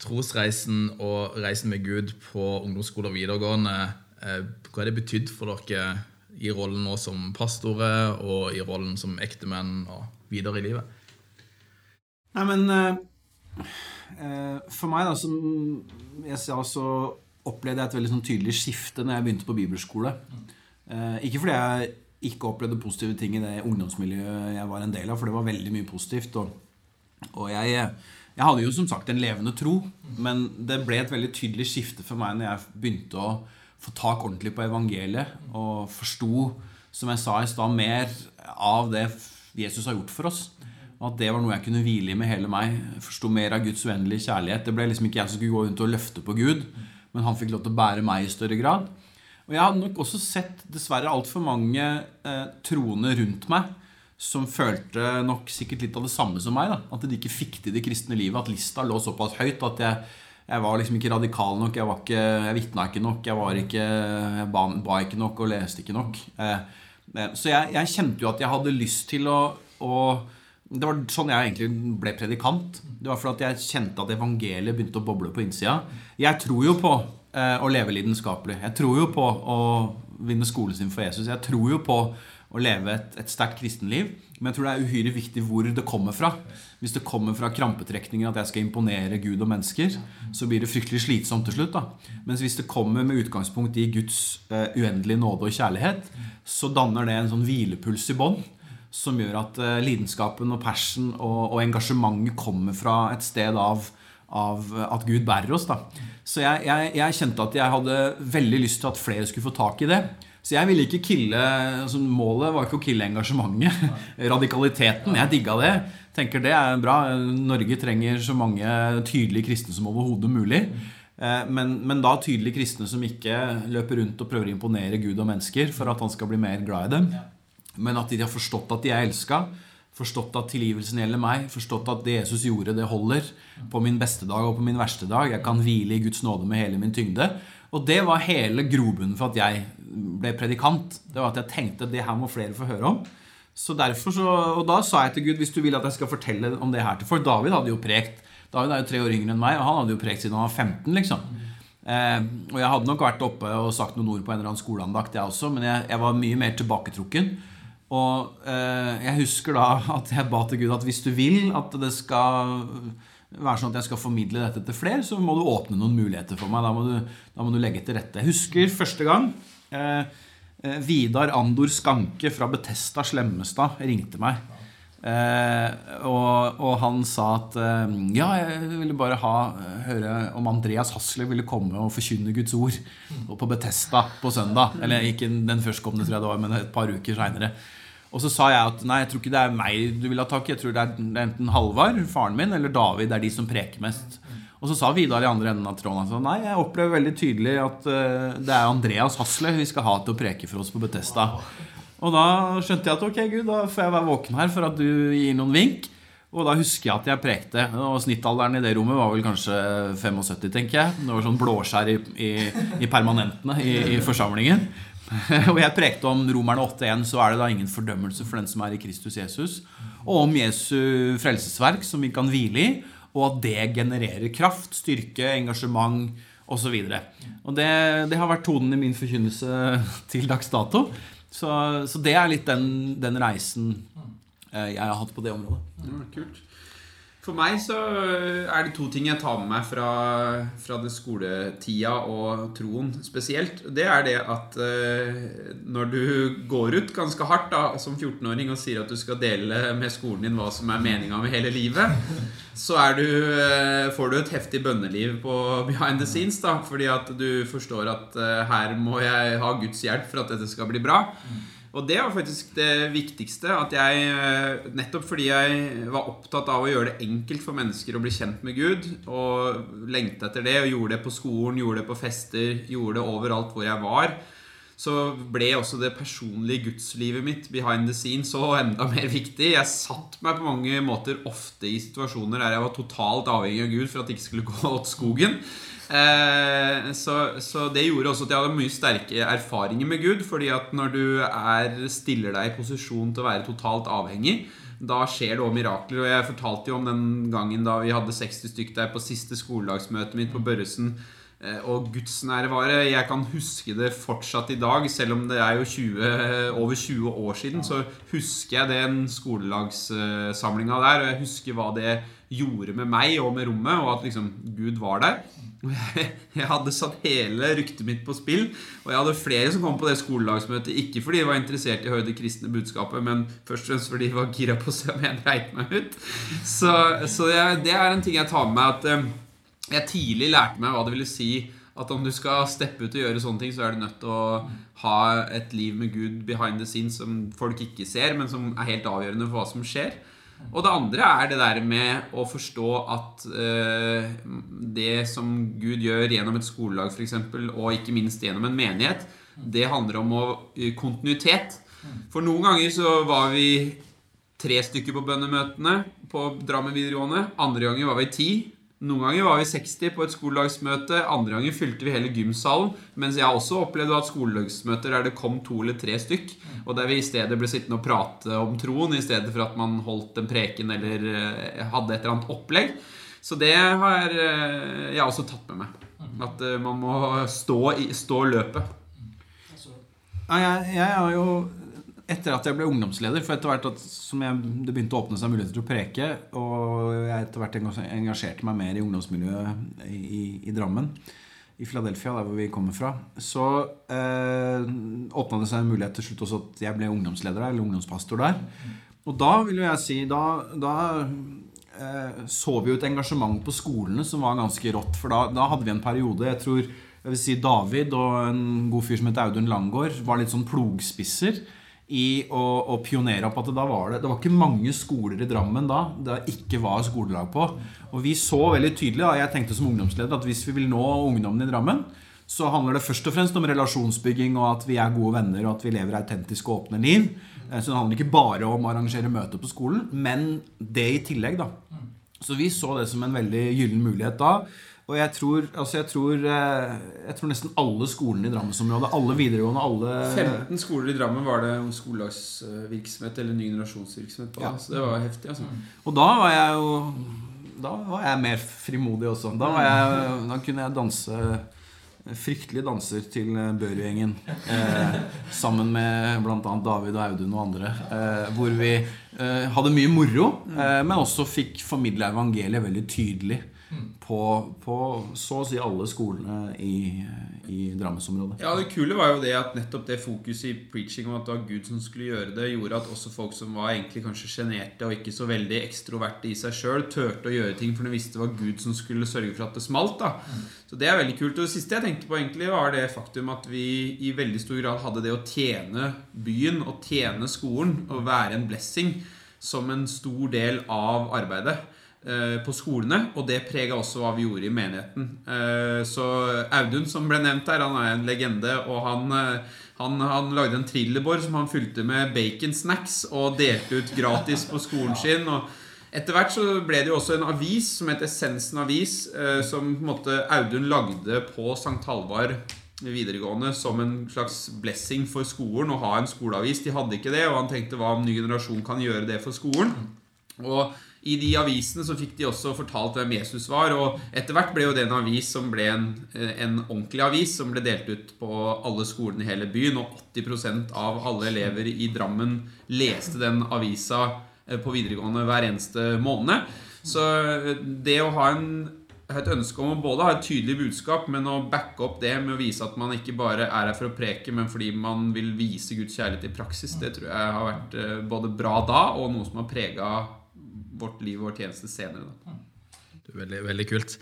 trosreisen og reisen med Gud på ungdomsskole og videregående eh, Hva har det betydd for dere i rollen nå som pastorer og i rollen som ektemenn og videre i livet? Nei, men eh, eh, For meg, da, som jeg sa, så opplevde jeg et veldig sånn tydelig skifte når jeg begynte på bibelskole. Eh, ikke fordi jeg ikke opplevde positive ting i det ungdomsmiljøet jeg var en del av, for det var veldig mye positivt. Og, og jeg, jeg hadde jo som sagt en levende tro, men det ble et veldig tydelig skifte for meg når jeg begynte å få tak ordentlig på evangeliet og forsto, som jeg sa i stad, mer av det Jesus har gjort for oss. Og at det var noe jeg kunne hvile i med hele meg. Forsto mer av Guds uendelige kjærlighet. Det ble liksom ikke jeg som skulle gå rundt og løfte på Gud, men han fikk lov til å bære meg i større grad. Og jeg har nok også sett dessverre altfor mange eh, troende rundt meg som følte nok sikkert litt av det samme som meg. da At de ikke fikk til det kristne livet. At lista lå såpass høyt at jeg, jeg var liksom ikke radikal nok. Jeg, var ikke, jeg vitna ikke nok. Jeg, ikke, jeg ba, ba, ikke nok og leste ikke nok. Eh, eh, så jeg, jeg, kjente jo at jeg hadde lyst til å, å det var sånn jeg egentlig ble predikant. Det var fordi jeg kjente at evangeliet begynte å boble på innsida. Jeg tror jo på eh, å leve lidenskapelig. Jeg tror jo på å vinne skolen sin for Jesus. Jeg tror jo på å leve et, et sterkt kristenliv. Men jeg tror det er uhyre viktig hvor det kommer fra. Hvis det kommer fra krampetrekninger at jeg skal imponere Gud og mennesker, så blir det fryktelig slitsomt til slutt. da. Mens hvis det kommer med utgangspunkt i Guds uh, uendelige nåde og kjærlighet, så danner det en sånn hvilepuls i bånn som gjør at uh, lidenskapen og passion og, og, engasjementet kommer fra et sted av, av at Gud bærer oss. Da. Så jeg, jeg, jeg, kjente at jeg hadde veldig lyst til at flere skulle få tak i det. Så jeg ville ikke kille altså Målet var ikke å kille engasjementet. Radikaliteten. Jeg digga det. Tenker det er bra. Norge trenger så mange tydelige kristne som overhodet mulig. Eh, men, men, da tydelige kristne som ikke løper rundt og prøver å imponere Gud og mennesker for at han skal bli mer glad i dem. Men at de har forstått at de er elska. Forstått at tilgivelsen gjelder meg. Forstått at det Jesus gjorde, det holder. På min beste dag og på min verste dag. Jeg kan hvile i Guds nåde med hele min tyngde. Og det var hele grobunnen for at jeg ble predikant. Det var at jeg tenkte at det her må flere få høre om. Så derfor så, Og da sa jeg til Gud hvis du vil at jeg skal fortelle om det her til folk David hadde jo prekt. David er jo tre år yngre enn meg, og han hadde jo prekt siden han var 15. liksom eh, Og jeg hadde nok vært oppe og sagt noen ord på en eller annen skoleandakt, jeg også, men jeg, jeg var mye mer tilbaketrukken. Og eh, jeg husker da at jeg ba til Gud at hvis du vil at det skal være sånn at jeg skal formidle dette til flere, så må du åpne noen muligheter for meg. Da må du, da må du legge til rette. Jeg husker første gang eh, eh Vidar Andor Skanke fra Betesta Slemmestad ringte meg. Eh, og, og, han sa at eh, ja, jeg ville bare ha, høre om Andreas Hasle ville komme og forkynne Guds ord på Betesta på søndag. Eller ikke den førstkommende, tror jeg det var, men et par uker seinere. Og så sa jeg at nei, jeg tror ikke det er meg du vil ha tak i. Jeg tror det er enten Halvard, faren min, eller David. Det er de som preker mest. Og så sa Vidar i andre enden av tråden altså, nei, jeg opplever veldig tydelig at uh, det er Andreas Hasle vi skal ha til å preke for oss på Betesta. Og da skjønte jeg at ok, Gud, da får jeg være våken her for at du gir noen vink. Og da husker jeg at jeg prekte. Og Snittalderen i det rommet var vel kanskje 75, tenker jeg. Det var sånn blåskjær i, i, i permanentene i, i forsamlingen. og jeg prekte om Romerne 8.1, så er det da ingen fordømmelse for den som er i Kristus Jesus. Og om Jesu frelsesverk, som vi kan hvile i, og at det genererer kraft, styrke, engasjement osv. Og, og det, det har vært tonen i min forkynnelse til dags dato. Så, så det er litt den, den, reisen eh, jeg har hatt på det området. Ja, kult. For meg så er det to ting jeg tar med meg fra, fra det skoletida og troen spesielt. Det er det at uh, når du går ut ganske hardt da, som 14-åring og sier at du skal dele med skolen din hva som er meninga med hele livet, så du, uh, får du et heftig bønneliv på behind the scenes. da, Fordi at du forstår at her må jeg ha Guds hjelp for at dette skal bli bra. Og det var faktisk det viktigste. At jeg, eh, nettopp fordi jeg var opptatt av å gjøre det enkelt for mennesker å bli kjent med Gud, og lengte etter det, og gjorde det på skolen, gjorde det på fester, gjorde det overalt hvor jeg var, så ble også det personlige gudslivet mitt behind the scenes så enda mer viktig. Jeg satt meg på mange måter ofte i situasjoner der jeg var totalt avhengig av Gud for at det ikke skulle gå åt skogen. Eh, så, så, det gjorde også at jeg hadde mye sterke erfaringer med Gud. Fordi at når du er, stiller deg i posisjon til å være totalt avhengig, da skjer det òg mirakler. Og jeg fortalte jo om den gangen da vi hadde 60 stykk der på siste skoledagsmøtet mitt på Børresen. Eh, og gudsnærværet Jeg kan huske det fortsatt i dag, selv om det er jo 20, over 20 år siden. Så husker jeg den skolelagssamlinga der, og jeg husker hva det gjorde med meg og med rommet, og at liksom Gud var der. Jeg hadde satt hele ryktet mitt på spill. Og jeg hadde flere som kom på det skolelagsmøtet, ikke fordi de var interessert i å høre det kristne budskapet, men først og fremst fordi de var gira på å se om jeg dreit meg ut. Så, så det, det, er en ting jeg tar med meg, at eh, jeg tidlig lærte meg hva det ville si at om du skal steppe ut og gjøre sånne ting, så er du nødt til å ha et liv med Gud behind the scenes som folk ikke ser, men som er helt avgjørende for hva som skjer. Og det andre er det der med å forstå at uh, det som Gud gjør gjennom et skolelag f.eks., og ikke minst gjennom en menighet, det handler om å, uh, kontinuitet. For noen ganger så var vi tre stykker på bønnemøtene på Drammen videregående. Andre ganger var vi ti. Noen ganger var vi 60 på et skolelagsmøte, andre ganger fylte vi hele gymsalen. Mens jeg også opplevde at skolelagsmøter der det kom to eller tre stykk, og der vi i stedet ble sittende og prate om troen i stedet for at man holdt en preken eller eh, hadde et eller annet opplegg. Så det har eh, jeg også tatt med meg. At eh, man må stå, i, stå løpet. Ja, jeg, jeg har jo etter at jeg ble ungdomsleder, for etter hvert at som jeg, det begynte å åpne seg muligheter til å preke, og jeg etter hvert engasjerte meg mer i ungdomsmiljøet i, i, i Drammen, i Philadelphia, der hvor vi kommer fra, så eh, åpna det seg en mulighet til slutt også at jeg ble ungdomsleder der, eller ungdomspastor der. Og da vil jo jeg si Da, da eh, så vi jo et engasjement på skolene som var ganske rått. For da, da hadde vi en periode Jeg tror jeg vil si David og en god fyr som het Audun Langgaard, var litt sånn plogspisser i å, å pionere opp at det, da var det, det var ikke mange skoler i Drammen da det ikke var skolelag på. Og vi så veldig tydelig, da, jeg tenkte som ungdomsleder, at hvis vi vil nå ungdommen i Drammen, så handler det først og fremst om relasjonsbygging og at vi er gode venner og at vi lever autentiske og åpne liv. Eh, så det handler ikke bare om å arrangere møter på skolen, men det i tillegg, da. Så vi så det som en veldig gyllen mulighet da. Og jeg tror, altså jeg, tror, eh, jeg tror, nesten alle skolene i Drammensområdet, alle videregående alle 15 skoler i Drammen var det skolelagsvirksomhet eller ny generasjonsvirksomhet på. Ja. Så det var heftig. altså. Og da var jeg jo Da var jeg mer frimodig også. Da, jeg, da kunne jeg danse Fryktelige danser til Børud-gjengen. Eh, sammen med bl.a. David og Audun og andre. Eh, hvor vi eh, hadde mye moro, eh, men også fikk formidla evangeliet veldig tydelig på, på, så å si alle skolene i, i Drammensområdet. Ja, Det kule var jo det at nettopp det fokuset i preaching om at det var Gud som skulle gjøre det, gjorde at også folk som var egentlig kanskje sjenerte og ikke så veldig ekstroverte i seg sjøl, turte å gjøre ting for de visste det var Gud som skulle sørge for at det smalt. da. Så det er veldig kult. Og det siste jeg tenkte på, egentlig var det faktum at vi i veldig stor grad hadde det å tjene byen og tjene skolen og være en blessing som en stor del av arbeidet. Eh, på skolene, og det prega også hva vi gjorde i menigheten. Eh, så Audun, som ble nevnt her, han er en legende, og han, eh, han, han lagde en trillebår som han fylte med baconsnacks og delte ut gratis på skolen sin. og etter hvert så ble det jo også en avis som het Essensen Avis, som på en måte Audun lagde på St. Halvard videregående som en slags blessing for skolen å ha en skoleavis. De hadde ikke det, og han tenkte hva om ny generasjon kan gjøre det for skolen. Og i de avisene så fikk de også fortalt hvem Jesus var. Og etter hvert ble jo det en avis som ble en, en ordentlig avis, som ble delt ut på alle skolene i hele byen. Og 80% av alle elever i Drammen leste den avisa eh, på videregående hver eneste måned. Så eh, det å ha en et ønske om å både ha et tydelig budskap, men å backe opp det med å vise at man ikke bare er her for å preke, men fordi man vil vise Guds kjærlighet i praksis, det tror jeg har vært eh, både bra da og noe som har prega vårt liv og vår tjeneste senere. Da. Det er veldig, veldig kult.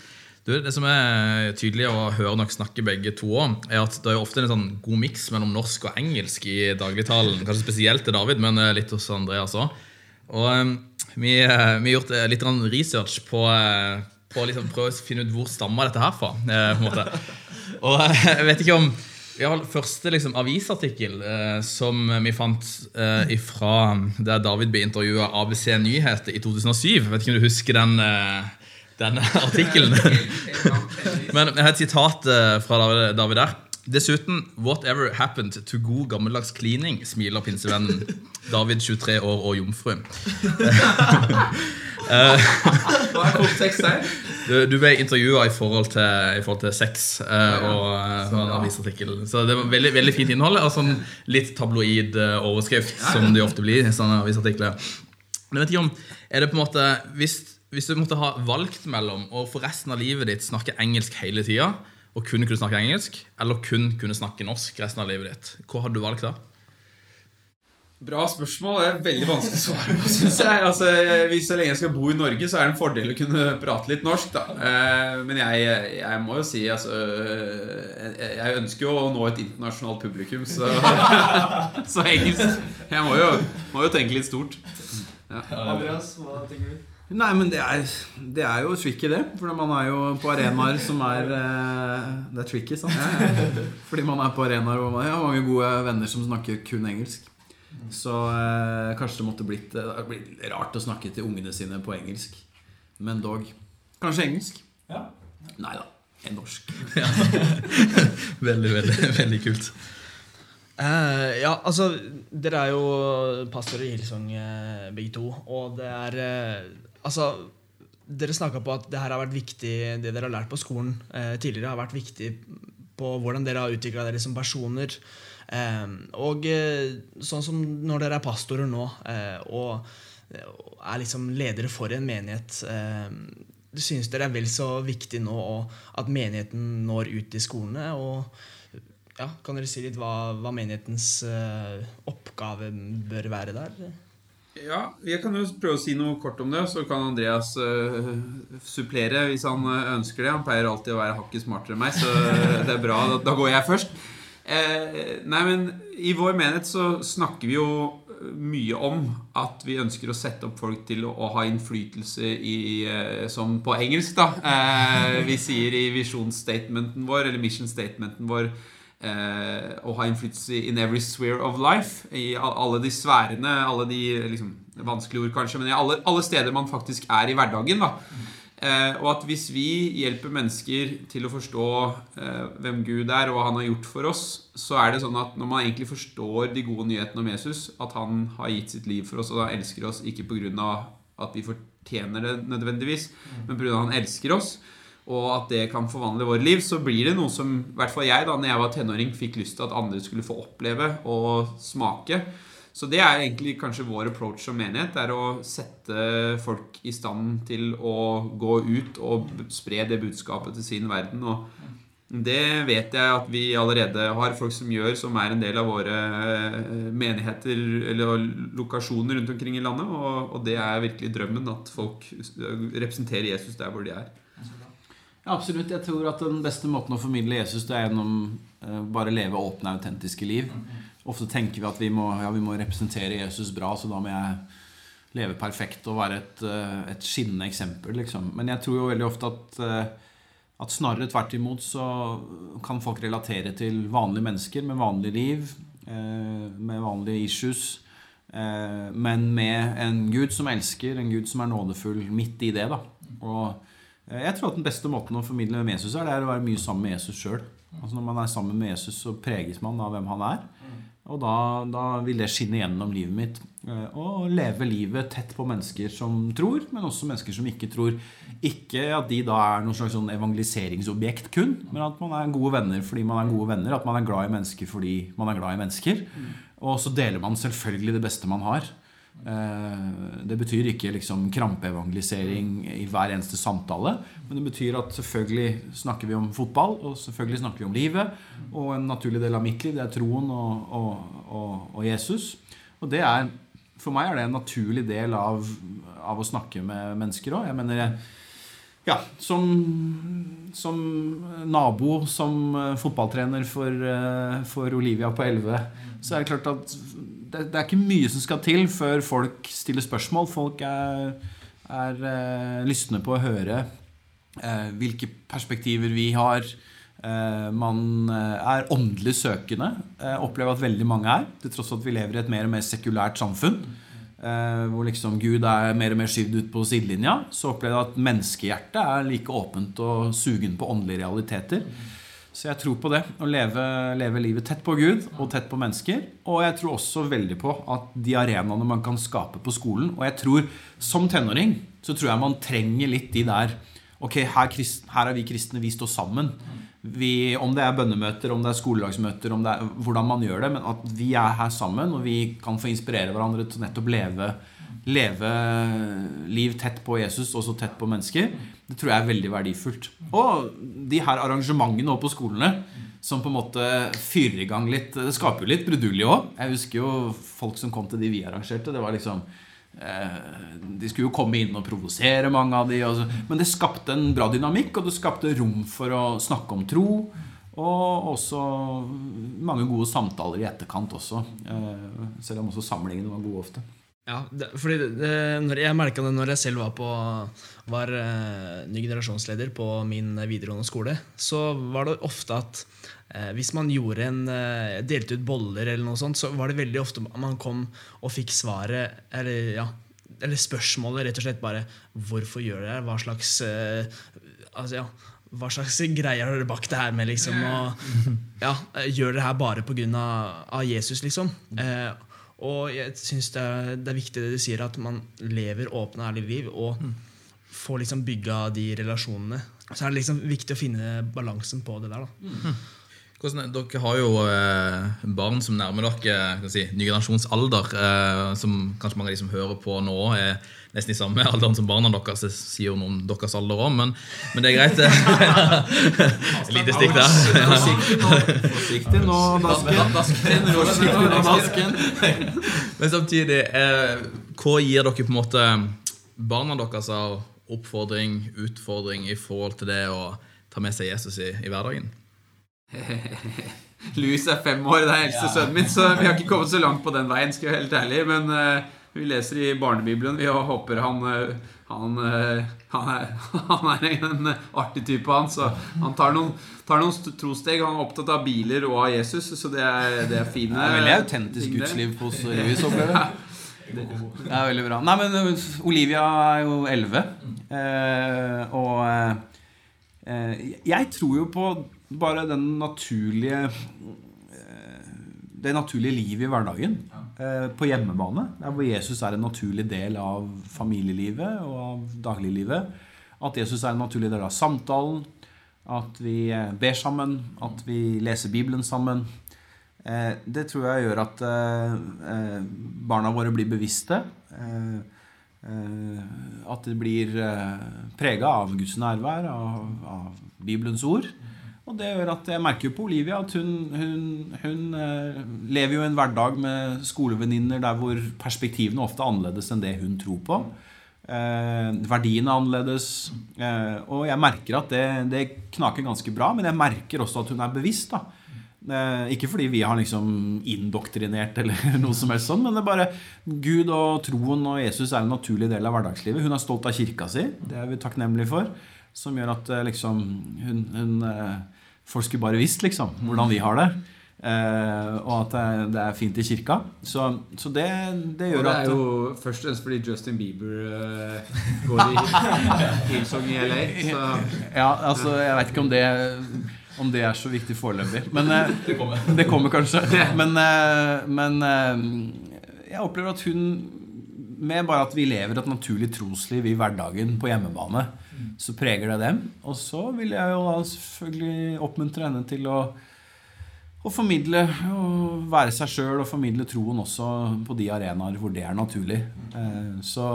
Du, det som er tydelig å høre nok snakke begge to om, er at det er ofte en sånn god miks mellom norsk og engelsk i dagligtalen. Kanskje spesielt til David, men eh, litt hos Andreas òg. Og um, vi, har gjort litt research på, på liksom prøve å finne ut hvor stammer dette her fra. på en måte. Og jeg vet ikke om har første liksom, avisartikkel eh, som vi fant eh, ifra der David ble intervjua ABC Nyheter i 2007. Jeg vet ikke om du husker den, eh, den artikkelen? Men jeg har et sitat eh, fra David der. Dessuten, whatever happened to god gammeldags cleaning, smiler pinsevennen. David, 23 år og jomfru. Hva er kontekst der? Du, ble intervjua i, forhold til, i forhold til sex uh, og uh, en avisartikkel. Så det var veldig, veldig fint innhold. Og sånn litt tabloid uh, overskrift, som det ofte blir i sånne avisartikler. Men vet ikke om, er det på en måte Hvis hvis du måtte ha valgt mellom å for resten av livet ditt snakke engelsk hele tida, og kun kunne snakke engelsk, eller kun kunne snakke norsk resten av livet ditt, hva hadde du valgt da? Bra spørsmål. Det er veldig vanskelig å svare på, syns jeg. Altså, hvis så lenge jeg skal bo i Norge, så er det en fordel å kunne prate litt norsk, da. Eh, Men jeg, jeg må jo si, altså jeg- Jeg ønsker jo å nå et internasjonalt publikum, så, så engelsk Jeg må jo, må jo tenke litt stort. Andreas, hva tenker du? Nei, men det er, det er jo tricky, det. For man er jo på arenaer som er eh, Det er tricky, sant? Fordi man er på arenaer hvor man har mange gode venner som snakker kun engelsk. Så eh, kanskje det måtte blitt, det blitt rart å snakke til ungene sine på engelsk. Men dog. Kanskje engelsk? Ja. Nei da. En norsk. Veldig, veldig, veldig kult. Uh, ja, altså Dere er jo pastorer i Hillsong uh, begge to. Og det er eh, Altså Dere snakka på at det her har vært viktig, det dere har lært på skolen eh, tidligere, har vært viktig på hvordan dere har utvikla dere som personer. Eh, og eh, sånn som når dere er pastorer nå, eh, og og er liksom ledere for en menighet eh, Synes dere er vel så viktig nå at menigheten når ut i skolene? Og ja, kan dere si litt hva, hva menighetens eh, oppgave bør være der? Ja, jeg kan jo prøve å si noe kort om det, så kan Andreas uh, supplere hvis han eh, ønsker det. Han pleier alltid å være hakket smartere enn meg, så det er bra. Da, da går jeg først. Eh, nei, men I vår menighet så snakker vi jo mye om at vi ønsker å sette opp folk til å, å ha innflytelse i eh, Som på engelsk, da. Eh, vi sier i visjonsstatementen vår, eller mission statementen vår eh, å ha innflytelse in every sphere of life. I alle de sfærene, alle de liksom, vanskelige ord kanskje, men i alle, alle steder man faktisk er i hverdagen. da Eh, og at hvis vi hjelper mennesker til å forstå eh, hvem Gud er, og hva han har gjort for oss, så er det sånn at når man egentlig forstår de gode nyhetene om Jesus, at han har gitt sitt liv for oss, og han elsker oss ikke pga. at vi fortjener det nødvendigvis, men pga. at han elsker oss, og at det kan forvandle våre liv, så blir det noe som i hvert fall jeg, da når jeg var tenåring, fikk lyst til at andre skulle få oppleve og smake. Så det er egentlig kanskje vår approach som menighet. Det er å sette folk i stand til å gå ut og spre det budskapet til sin verden. Og det vet jeg at vi allerede har folk som gjør, som er en del av våre eh, menigheter eller lokasjoner rundt omkring i landet. Og, det er virkelig drømmen, at folk representerer Jesus der hvor de er. Ja, absolutt. Jeg tror at den beste måten å formidle Jesus det er gjennom eh, bare leve åpne, autentiske liv. Ofte tenker vi at vi må, ja, vi må representere Jesus bra, så da må jeg leve perfekt og være et, eh, et skinnende eksempel. Liksom. Men jeg tror jo veldig ofte at, eh, at snarere tvert imot så kan folk relatere til vanlige mennesker med vanlig liv, med vanlige issues. Men med en Gud som elsker, en Gud som er nådefull midt i det. da Og Jeg tror at den beste måten å formidle med Jesus er, det er å være mye sammen med Jesus sjøl. Altså når man er sammen med Jesus, så preges man av hvem han er. Og da, da vil det skinne gjennom livet mitt. Eh, Og leve livet tett på mennesker som tror, men også mennesker som ikke tror. Ikke at de da er noen slags sånn evangeliseringsobjekt kun, men at man er gode venner fordi man er gode venner. At man er glad i mennesker fordi man er glad i mennesker. Og så deler man selvfølgelig det beste man har. Eh, Det betyr ikke liksom krampeevangelisering i hver eneste samtale. Men det betyr at selvfølgelig snakker vi om fotball, og selvfølgelig snakker vi om livet. Og en naturlig del av mitt liv det er troen og, og, og, og Jesus. Og det er, for meg er det en naturlig del av, av å snakke med mennesker òg. Jeg mener ja, som, som nabo, som eh, fotballtrener for, eh, for Olivia på 11, så er det klart at det, det er ikke mye som skal til før folk stiller spørsmål. Folk er, er eh, lystne på å høre eh, hvilke perspektiver vi har. Eh, man eh, er åndelig søkende. Eh, opplever at veldig mange er. Til tross for at vi lever i et mer og mer sekulært samfunn. Eh, hvor liksom Gud er mer og mer skyvd ut på sidelinja. Så opplever jeg at menneskehjertet er like åpent og sugen på åndelige realiteter. Så jeg tror på det. Å leve, leve livet tett på Gud og tett på mennesker. Og jeg tror også veldig på at de arenaene man kan skape på skolen Og jeg tror som tenåring så tror jeg man trenger litt de der Ok, her, krist- her er vi kristne, vi står sammen. Vi, om det er bønnemøter, om det er skolelagsmøter, om det er hvordan man gjør det. Men at vi er her sammen, og vi kan få inspirere hverandre til nettopp leve leve liv tett på Jesus, også tett på mennesker, det tror jeg er veldig verdifullt. Og de her arrangementene på skolene som på en måte fyrer i gang litt Det skaper jo litt brudulje òg. Jeg husker jo folk som kom til de vi arrangerte. Det var liksom eh, De skulle jo komme inn og provosere, mange av de. Men det skapte en bra dynamikk, og det skapte rom for å snakke om tro. Og også mange gode samtaler i etterkant også. Eh, selv om også samlingene var gode ofte. Ja, det, fordi det, det, når jeg merka det når jeg selv var, på, var uh, ny generasjonsleder på min videregående skole, så var det ofte at uh, hvis man gjorde en uh, delte ut boller, eller noe sånt, så var det veldig ofte man kom og fikk svaret eller, ja, eller spørsmålet rett og slett bare 'Hvorfor gjør dere det? Hva slags altså, ja, hva slags greier har dere bak det her med, liksom? Og, ja, gjør dere det her bare pga. Jesus, liksom? Eh, og jeg syns det, det, er viktig det du sier, at man lever åpne, ærlige liv og mm. får liksom bygga de relasjonene. Så er det liksom viktig å finne balansen på det der. da. Mm. Hvordan, dere har jo eh, barn som nærmer dere si, ny generasjonsalder. Eh, som kanskje mange av de som hører på nå, er nesten i samme alderen som barna deres. Det sier jo noe om deres alder òg, men, men, det er greit. Et lite stikk der. Forsiktig nå, dasken. Men samtidig, eh, hva gir dere på en måte barna deres av oppfordring, utfordring i forhold til det å ta med seg Jesus i, i hverdagen? Louis er fem år, det er eldste ja. sønnen min, så vi har ikke kommet så langt på den veien. skal jeg være helt ærlig, Men uh, vi leser i barnebibelen. Vi håper han, uh, han, uh, han, er, han, er, en artig type, han. Så han tar noen, tar noen trosteg. Han er opptatt av biler og av Jesus, så det er, det er fine. Det er veldig autentisk gudsliv hos Louis, opplever jeg. Det er veldig bra. Nei, men Olivia er jo elleve. Eh, og eh, jeg tror jo på bare den naturlige eh, det naturlige livet i hverdagen. Eh, på hjemmebane. Der hvor Jesus er en naturlig del av familielivet og av dagliglivet. At Jesus er en naturlig del av samtalen. At vi eh, ber sammen. At vi leser Bibelen sammen. Det tror jeg gjør at barna våre blir bevisste. At de blir prega av Guds nærvær, av, av Bibelens ord. Og det gjør at jeg merker jo på Olivia at hun, hun, hun eh, lever jo en hverdag med skolevenninner der hvor perspektivene ofte er annerledes enn det hun tror på. Eh, verdiene er annerledes. Eh, og jeg merker at det, det, knaker ganske bra, men jeg merker også at hun er bevisst. da. Eh, ikke fordi vi har liksom indoktrinert eller noe som helst sånn, men det er bare Gud og troen og Jesus er en naturlig del av hverdagslivet. Hun er stolt av kirka si. Det er vi takknemlige for. Som gjør at eh, liksom hun, hun eh, folk skulle bare visst liksom, hvordan vi har det. Eh, og at det er, fint i kirka. Så, så det, det, gjør at Det er jo først og fremst fordi Justin Bieber uh, går i Hillsong i LA. Så. Ja, altså, jeg vet ikke om det om det er så viktig foreløpig. Men uh, det, kommer. det kommer kanskje. Men, uh, men jeg opplever at hun Med bare at vi lever et naturlig trosliv i hverdagen på hjemmebane, så preger det dem. Og så vil jeg jo da selvfølgelig oppmuntre henne til å, å formidle og være seg sjøl og formidle troen også på de arenaer hvor det er naturlig. Eh, så,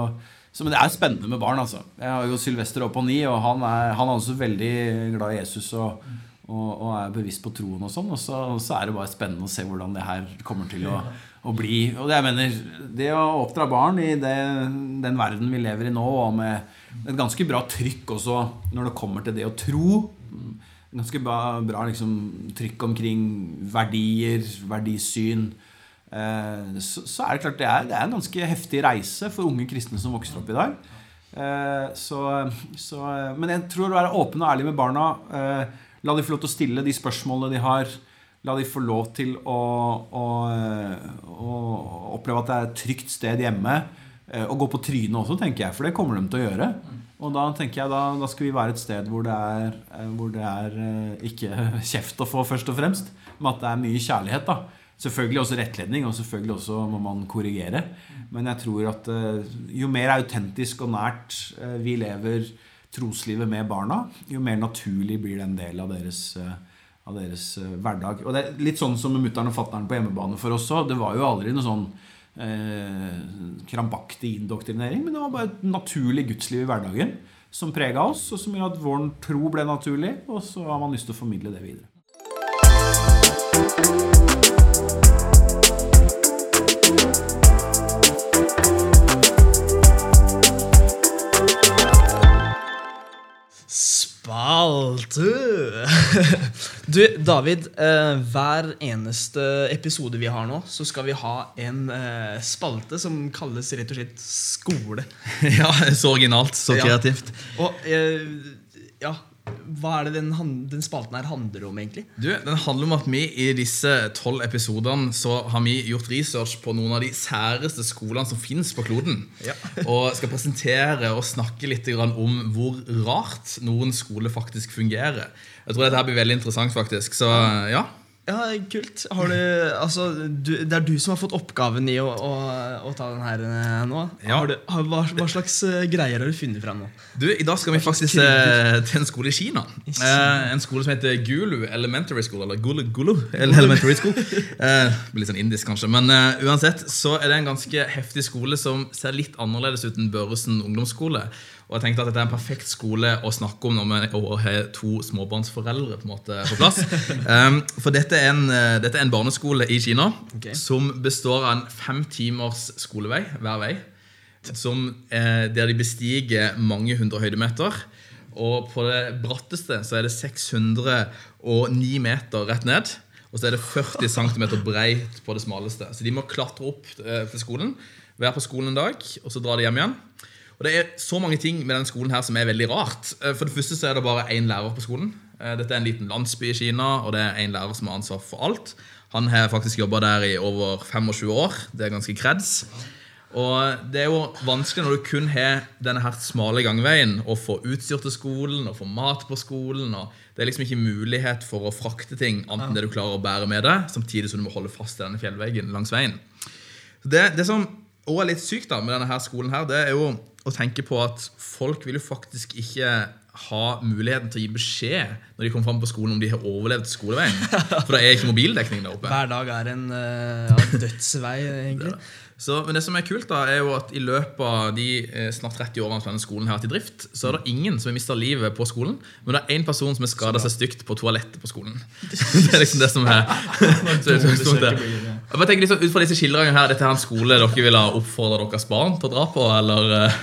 så, men det er spennende med barn. altså. Jeg har jo Sylvester opp på ni, og han er, han er også veldig glad i Jesus. og og, og, er bevisst på troen og sånn. Og så, så, er det bare spennende å se hvordan det her kommer til å, å bli. Og det jeg mener, det å oppdra barn i det, den verden vi lever i nå, og med et ganske bra trykk også når det kommer til det å tro. Ganske bra, bra liksom, trykk omkring verdier, verdisyn. Eh, så, så, er det klart det er, det er, en ganske heftig reise for unge kristne som vokser opp i dag. Eh, så, så, men jeg tror å være åpen og ærlig med barna. Eh, la de få lov til å stille de spørsmålene de har. La de få lov til å, å, å oppleve at det er et trygt sted hjemme. Eh, og gå på trynet også, tenker jeg, for det kommer de til å gjøre. Og da tenker jeg da, da skal vi være et sted hvor det er, eh, hvor det er eh, ikke kjeft å få, først og fremst, men at det er mye kjærlighet. da Selvfølgelig også rettledning, og selvfølgelig også må man korrigere. Men jeg tror at jo mer autentisk og nært vi lever troslivet med barna, jo mer naturlig blir det en del av deres, av deres hverdag. Og det er litt sånn som mutter'n og fatter'n på hjemmebane for oss òg. Det var jo aldri noe sånn eh, krampaktig indoktrinering, men det var bare et naturlig gudsliv i hverdagen som prega oss, og som gjør at vår tro ble naturlig, og så har man lyst til å formidle det videre. Spalte! Du, David. eh, hver eneste episode vi har nå, så skal vi ha en eh, spalte som kalles rett og slett skole. Ja, så originalt, så Ja. kreativt. Og eh, ja, hva er det den, den spalten her handler om, egentlig? Du, Den handler om at vi i disse tolv episodene så har vi gjort research på noen av de særeste skolene som finnes på kloden. Ja. og skal presentere og snakke litt om hvor rart noen skoler faktisk fungerer. Jeg tror dette blir veldig interessant, faktisk. Så ja. Ja, kult. Har du, altså, du, det er du som har fått oppgaven i å, å, å ta den her eh, nå. Ja. Du, hva, hva slags eh, greier har du funnet fram nå? Du, I dag skal vi faktisk eh, til en skole i Kina. Eh, en skole som heter Gulu Elementary School. Eller Gulu, Gulu Elementary School. Eh, litt sånn indisk, kanskje. Men eh, uansett så er det en ganske heftig skole som ser litt annerledes ut enn Børresen ungdomsskole. Og jeg tenkte at dette er en perfekt skole å snakke om når vi har to småbarnsforeldre på, måte på plass. Um, for dette er, en, eh, dette er en barneskole i Kina okay. som består av en fem timers skolevei hver vei. Som, eh, der de bestiger mange hundre høydemeter. Og på det bratteste så er det 609 meter rett ned. Og så er det 40 cm breit på det smaleste. Så de må klatre opp eh, til skolen, være på skolen en dag, og så drar de hjem igjen. Og Det er så mange ting med denne skolen her som er veldig rart. Eh, For det første så er det bare én lærer på skolen. Eh, Dette er en liten landsby i Kina, og det er én lærer som har ansvar for alt. Han har faktisk jobba der i over 25 år. Det er ganske kreds. Og det er jo vanskelig når du kun har denne her smale gangveien å få utstyr til skolen og få mat på skolen. og Det er liksom ikke mulighet for å frakte ting annet enn det du klarer å bære med deg, samtidig som du må holde fast i denne fjellveggen langs veien. Det, det som også er litt sykt da med denne her skolen, her, det er jo å tenke på at folk vil jo faktisk ikke ha muligheten til å gi beskjed når de kommer fram på skolen om de har overlevd skoleveien. For det er ikke mobildekning der oppe. Hver dag er en eh, ja, dødsvei, egentlig. Så, men det som er kult, da, er jo at i løpet av de eh, snart 30 årene som denne skolen har vært i drift, så er det ingen som har mista livet på skolen, men det er én person som har skada seg stygt på toalettet på skolen. det er liksom det som er så det er utgangspunktet. Jeg bare tenker liksom, Ut fra disse skildringene her, dette er en skole dere ville ha oppfordra deres barn til å dra på, eller eh,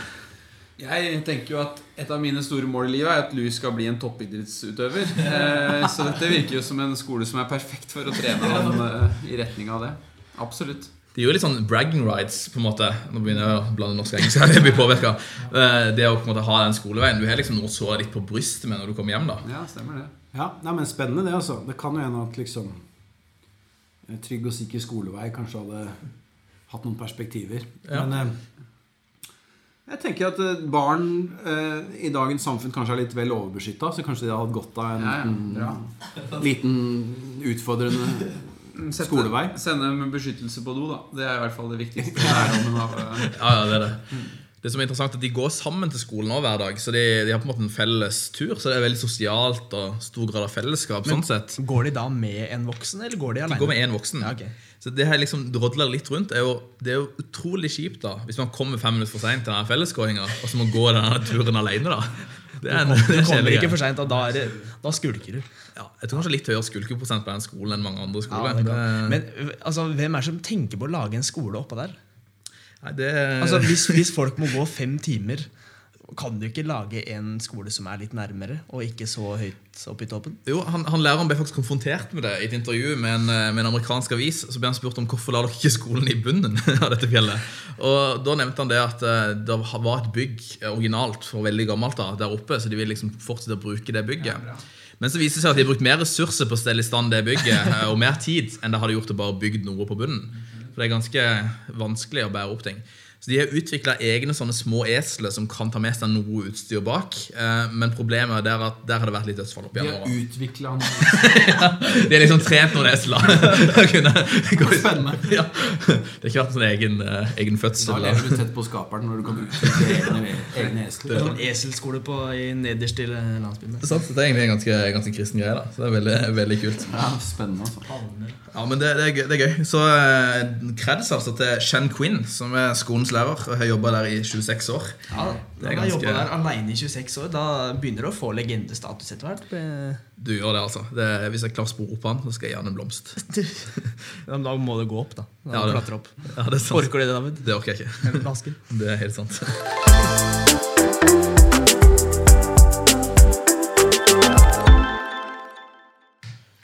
Jeg tenker jo at et av mine store mål i livet er at Louis skal bli en toppidrettsutøver. Eh, så dette virker jo som en skole som er perfekt for å trene han eh, i retning av det. Absolutt. Det er jo litt sånn bragging rights, på en måte. Nå begynner jeg å blande norsk og engelsk. her, jeg blir påvirket. Eh, Det å på en måte ha den skoleveien. Du har liksom noe så litt på brystet med når du kommer hjem. da Ja, stemmer det. Ja, nei, men Spennende, det. altså Det kan jo hende at liksom trygg og sikker skolevei kanskje hadde hatt noen perspektiver. Ja. Men eh, jeg tenker at eh, barn eh, i dagens samfunn kanskje er litt vel overbeskytta, så kanskje de hadde hatt godt av en Ja, ja, liten, liten utfordrende Sette- Skolevei. Sende med beskyttelse på do, da. Det er i hvert fall det viktigste. av, eh, Ja, ja, det er det. Det som er interessant er at De går sammen til skolen også hver dag, så de, de har på en måte en felles tur. Så det er veldig sosialt og stor grad av fellesskap. sånn sett Går de da med en voksen, eller går de alene? De går med en voksen. Ja, okay. Så det her liksom drodler litt rundt er jo, Det er jo utrolig kjipt da hvis man kommer fem minutter for seint til denne fellesgåinga, og så må gå denne turen alene. da Det er Du det er en kommer ikke for seint, og da, er det, da skulker du. ja, Jeg tror kanskje litt høyere skulkeprosent på den skolen enn mange andre skoler. Ja, Men altså, hvem er det som tenker på å lage en skole oppå der? Nei, det, Altså, hvis, hvis folk må gå fem timer, kan du ikke lage en skole som er litt nærmere, og ikke så høyt oppe i toppen? Jo, han, han Læreren ble faktisk konfrontert med det i et intervju med en, eh, med en amerikansk avis. Så ble han spurt om hvorfor la dere ikke skolen i bunnen av dette fjellet. Og Da nevnte han det at eh, det var et bygg eh, originalt og veldig gammelt da, der oppe, så de vil liksom fortsette å bruke det bygget. Men så viste det seg at de har brukt mer ressurser på å stelle i stand det bygget, og mer tid enn det hadde gjort å bare bygge noe på bunnen. For det er ganske vanskelig å bære opp ting. Så De har utvikla egne sånne små esler som kan ta med seg noe utstyr bak. Eh, men problemet er at der har det vært litt dødsfall opp gjennom åra. De har liksom trent noen esler. Spennende. Ja. Det har ikke vært en sånn egen, fødsel. egen Da fødsel. lever du tett på skaperen når du kan utvikle egne, egne esler. Sånn eselskole på, i nederst i landsbyen. Det er det er egentlig en ganske, ganske kristen greie. da Så det er veldig, veldig kult. Ja, spennende altså. Ja, men det, det, er, gøy, det er gøy. Så kreds creds altså til Shen Quinn, som er skolens lærer. Og har jobba der i 26 år. Ja, Det er jeg ganske- jobba der alene i 26 år, da begynner du å få legendestatus etter hvert. Eh, Du gjør det, altså. Det, hvis jeg klarer å spore opp han, så skal jeg gi han en blomst. Da må du gå opp, da. da Ja, det- opp. Ja, det er sant. Orker du det, David? Det orker jeg ikke. Det er helt sant.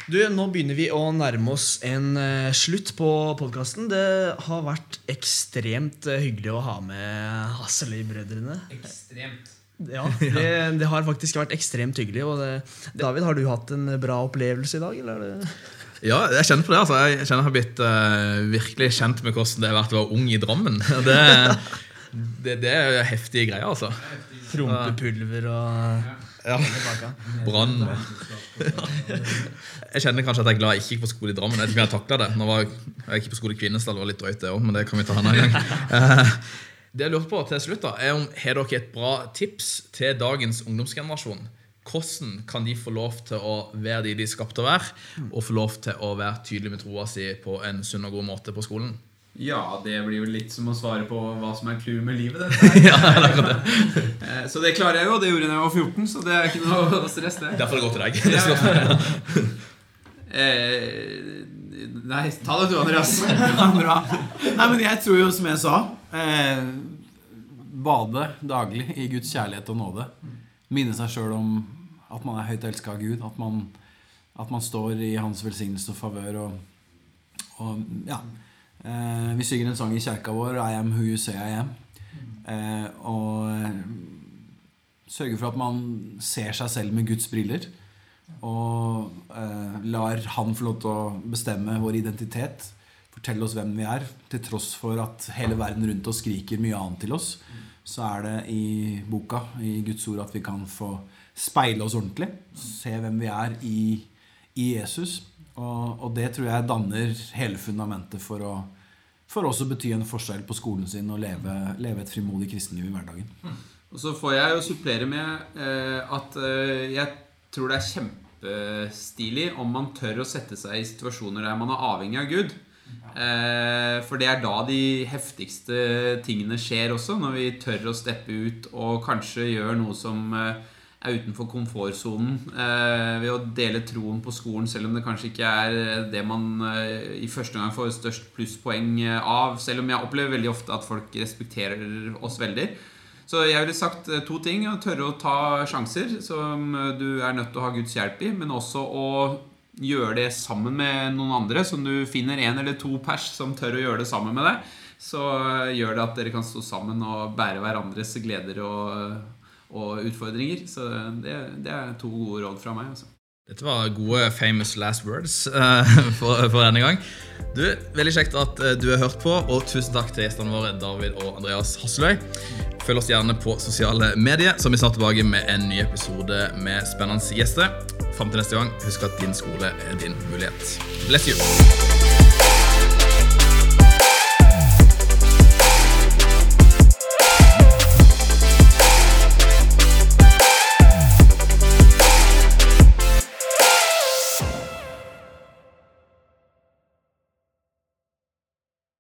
Du, Nå begynner vi å nærme oss en uh, slutt på podkasten. Det har vært ekstremt uh, hyggelig å ha med Hasseløy-brødrene. Ekstremt. Ja, det, det har faktisk vært ekstremt hyggelig. Og det, David, har du hatt en bra opplevelse i dag? Eller? er det- Ja, jeg kjenner på det. altså Jeg kjenner jeg har blitt uh, virkelig kjent med hvordan det har vært å være ung i Drammen. Det, det, det er heftige greier, altså. Prompepulver og Ja. Brann. Jeg kjenner kanskje at jeg er glad jeg ikke gikk på skole i Drammen. Jeg vet ikke om jeg taklet det. Nå var jeg, jeg gikk på skole i Kvinesdal, det var litt drøyt det òg, men det kan vi ta en annen gang. Eh, Det jeg lurte på til slutt, da, er om har dere et bra tips til dagens ungdomsgenerasjon? Hvordan kan de få lov til å være de de er skapt til å være, og få lov til å være tydelige med troa si på en sunn og god måte på skolen? Ja, det blir jo litt som å svare på hva som er clouet med livet. Dette. Ja, det er det. Eh, Så det klarer jeg jo, og det gjorde jeg da jeg var 14, så det er ikke noe stress, det. Derfor det godt til deg. Ja, ja, ja. Eh, nei, ta det du, Andreas. Bra. Nei, men jeg tror jo, som jeg sa eh, Bade daglig i Guds kjærlighet og nåde. Minne seg sjøl om at man er høyt elska av Gud. At man, at man står i hans velsignelse og favør. Og, og ja eh, Vi synger en sang i kjerka vår, 'I am who you say I am'. Eh, og sørger sørge for at man ser seg selv med Guds briller. Og eh, lar han få lov til å bestemme vår identitet. Fortelle oss hvem vi er. Til tross for at hele verden rundt oss skriker mye annet til oss. Så er det i boka, i Guds ord, at vi kan få speile oss ordentlig. Se hvem vi er i, i Jesus. Og, og det tror jeg danner hele fundamentet for å for også bety en forskjell på skolen sin og leve, leve et frimodig kristenliv i hverdagen. Og så får jeg jo supplere med eh, at eh, jeg tror det er kjempestilig om man tør å sette seg i situasjoner der man er avhengig av Gud. Eh, for det er da de heftigste tingene skjer også, når vi tør å steppe ut og kanskje gjør noe som eh, er utenfor komfortsonen eh, ved å dele troen på skolen, selv om det kanskje ikke er det man eh, i første gang får størst plusspoeng eh, av. Selv om jeg opplever veldig ofte at folk respekterer oss veldig. Så jeg ville sagt eh, to ting. Å tørre å ta sjanser som eh, du er nødt til å ha Guds hjelp i, men også å gjøre det sammen med noen andre. Som du finner en eller to pers som tør å gjøre det sammen med deg. Så eh, gjør det at dere kan stå sammen og bære hverandres gleder og, og utfordringer. Så det, det er to gode råd fra meg. Også. Dette var gode famous last words eh, for, for denne gang. Du, Veldig kjekt at eh, du har hørt på, og tusen takk til gjestene våre David og Andreas Hasseløy. Følg oss gjerne på sosiale medier, så er vi snart tilbake med en ny episode med spennende gjester. Fram til neste gang, husk at din skole er din mulighet. Bless you!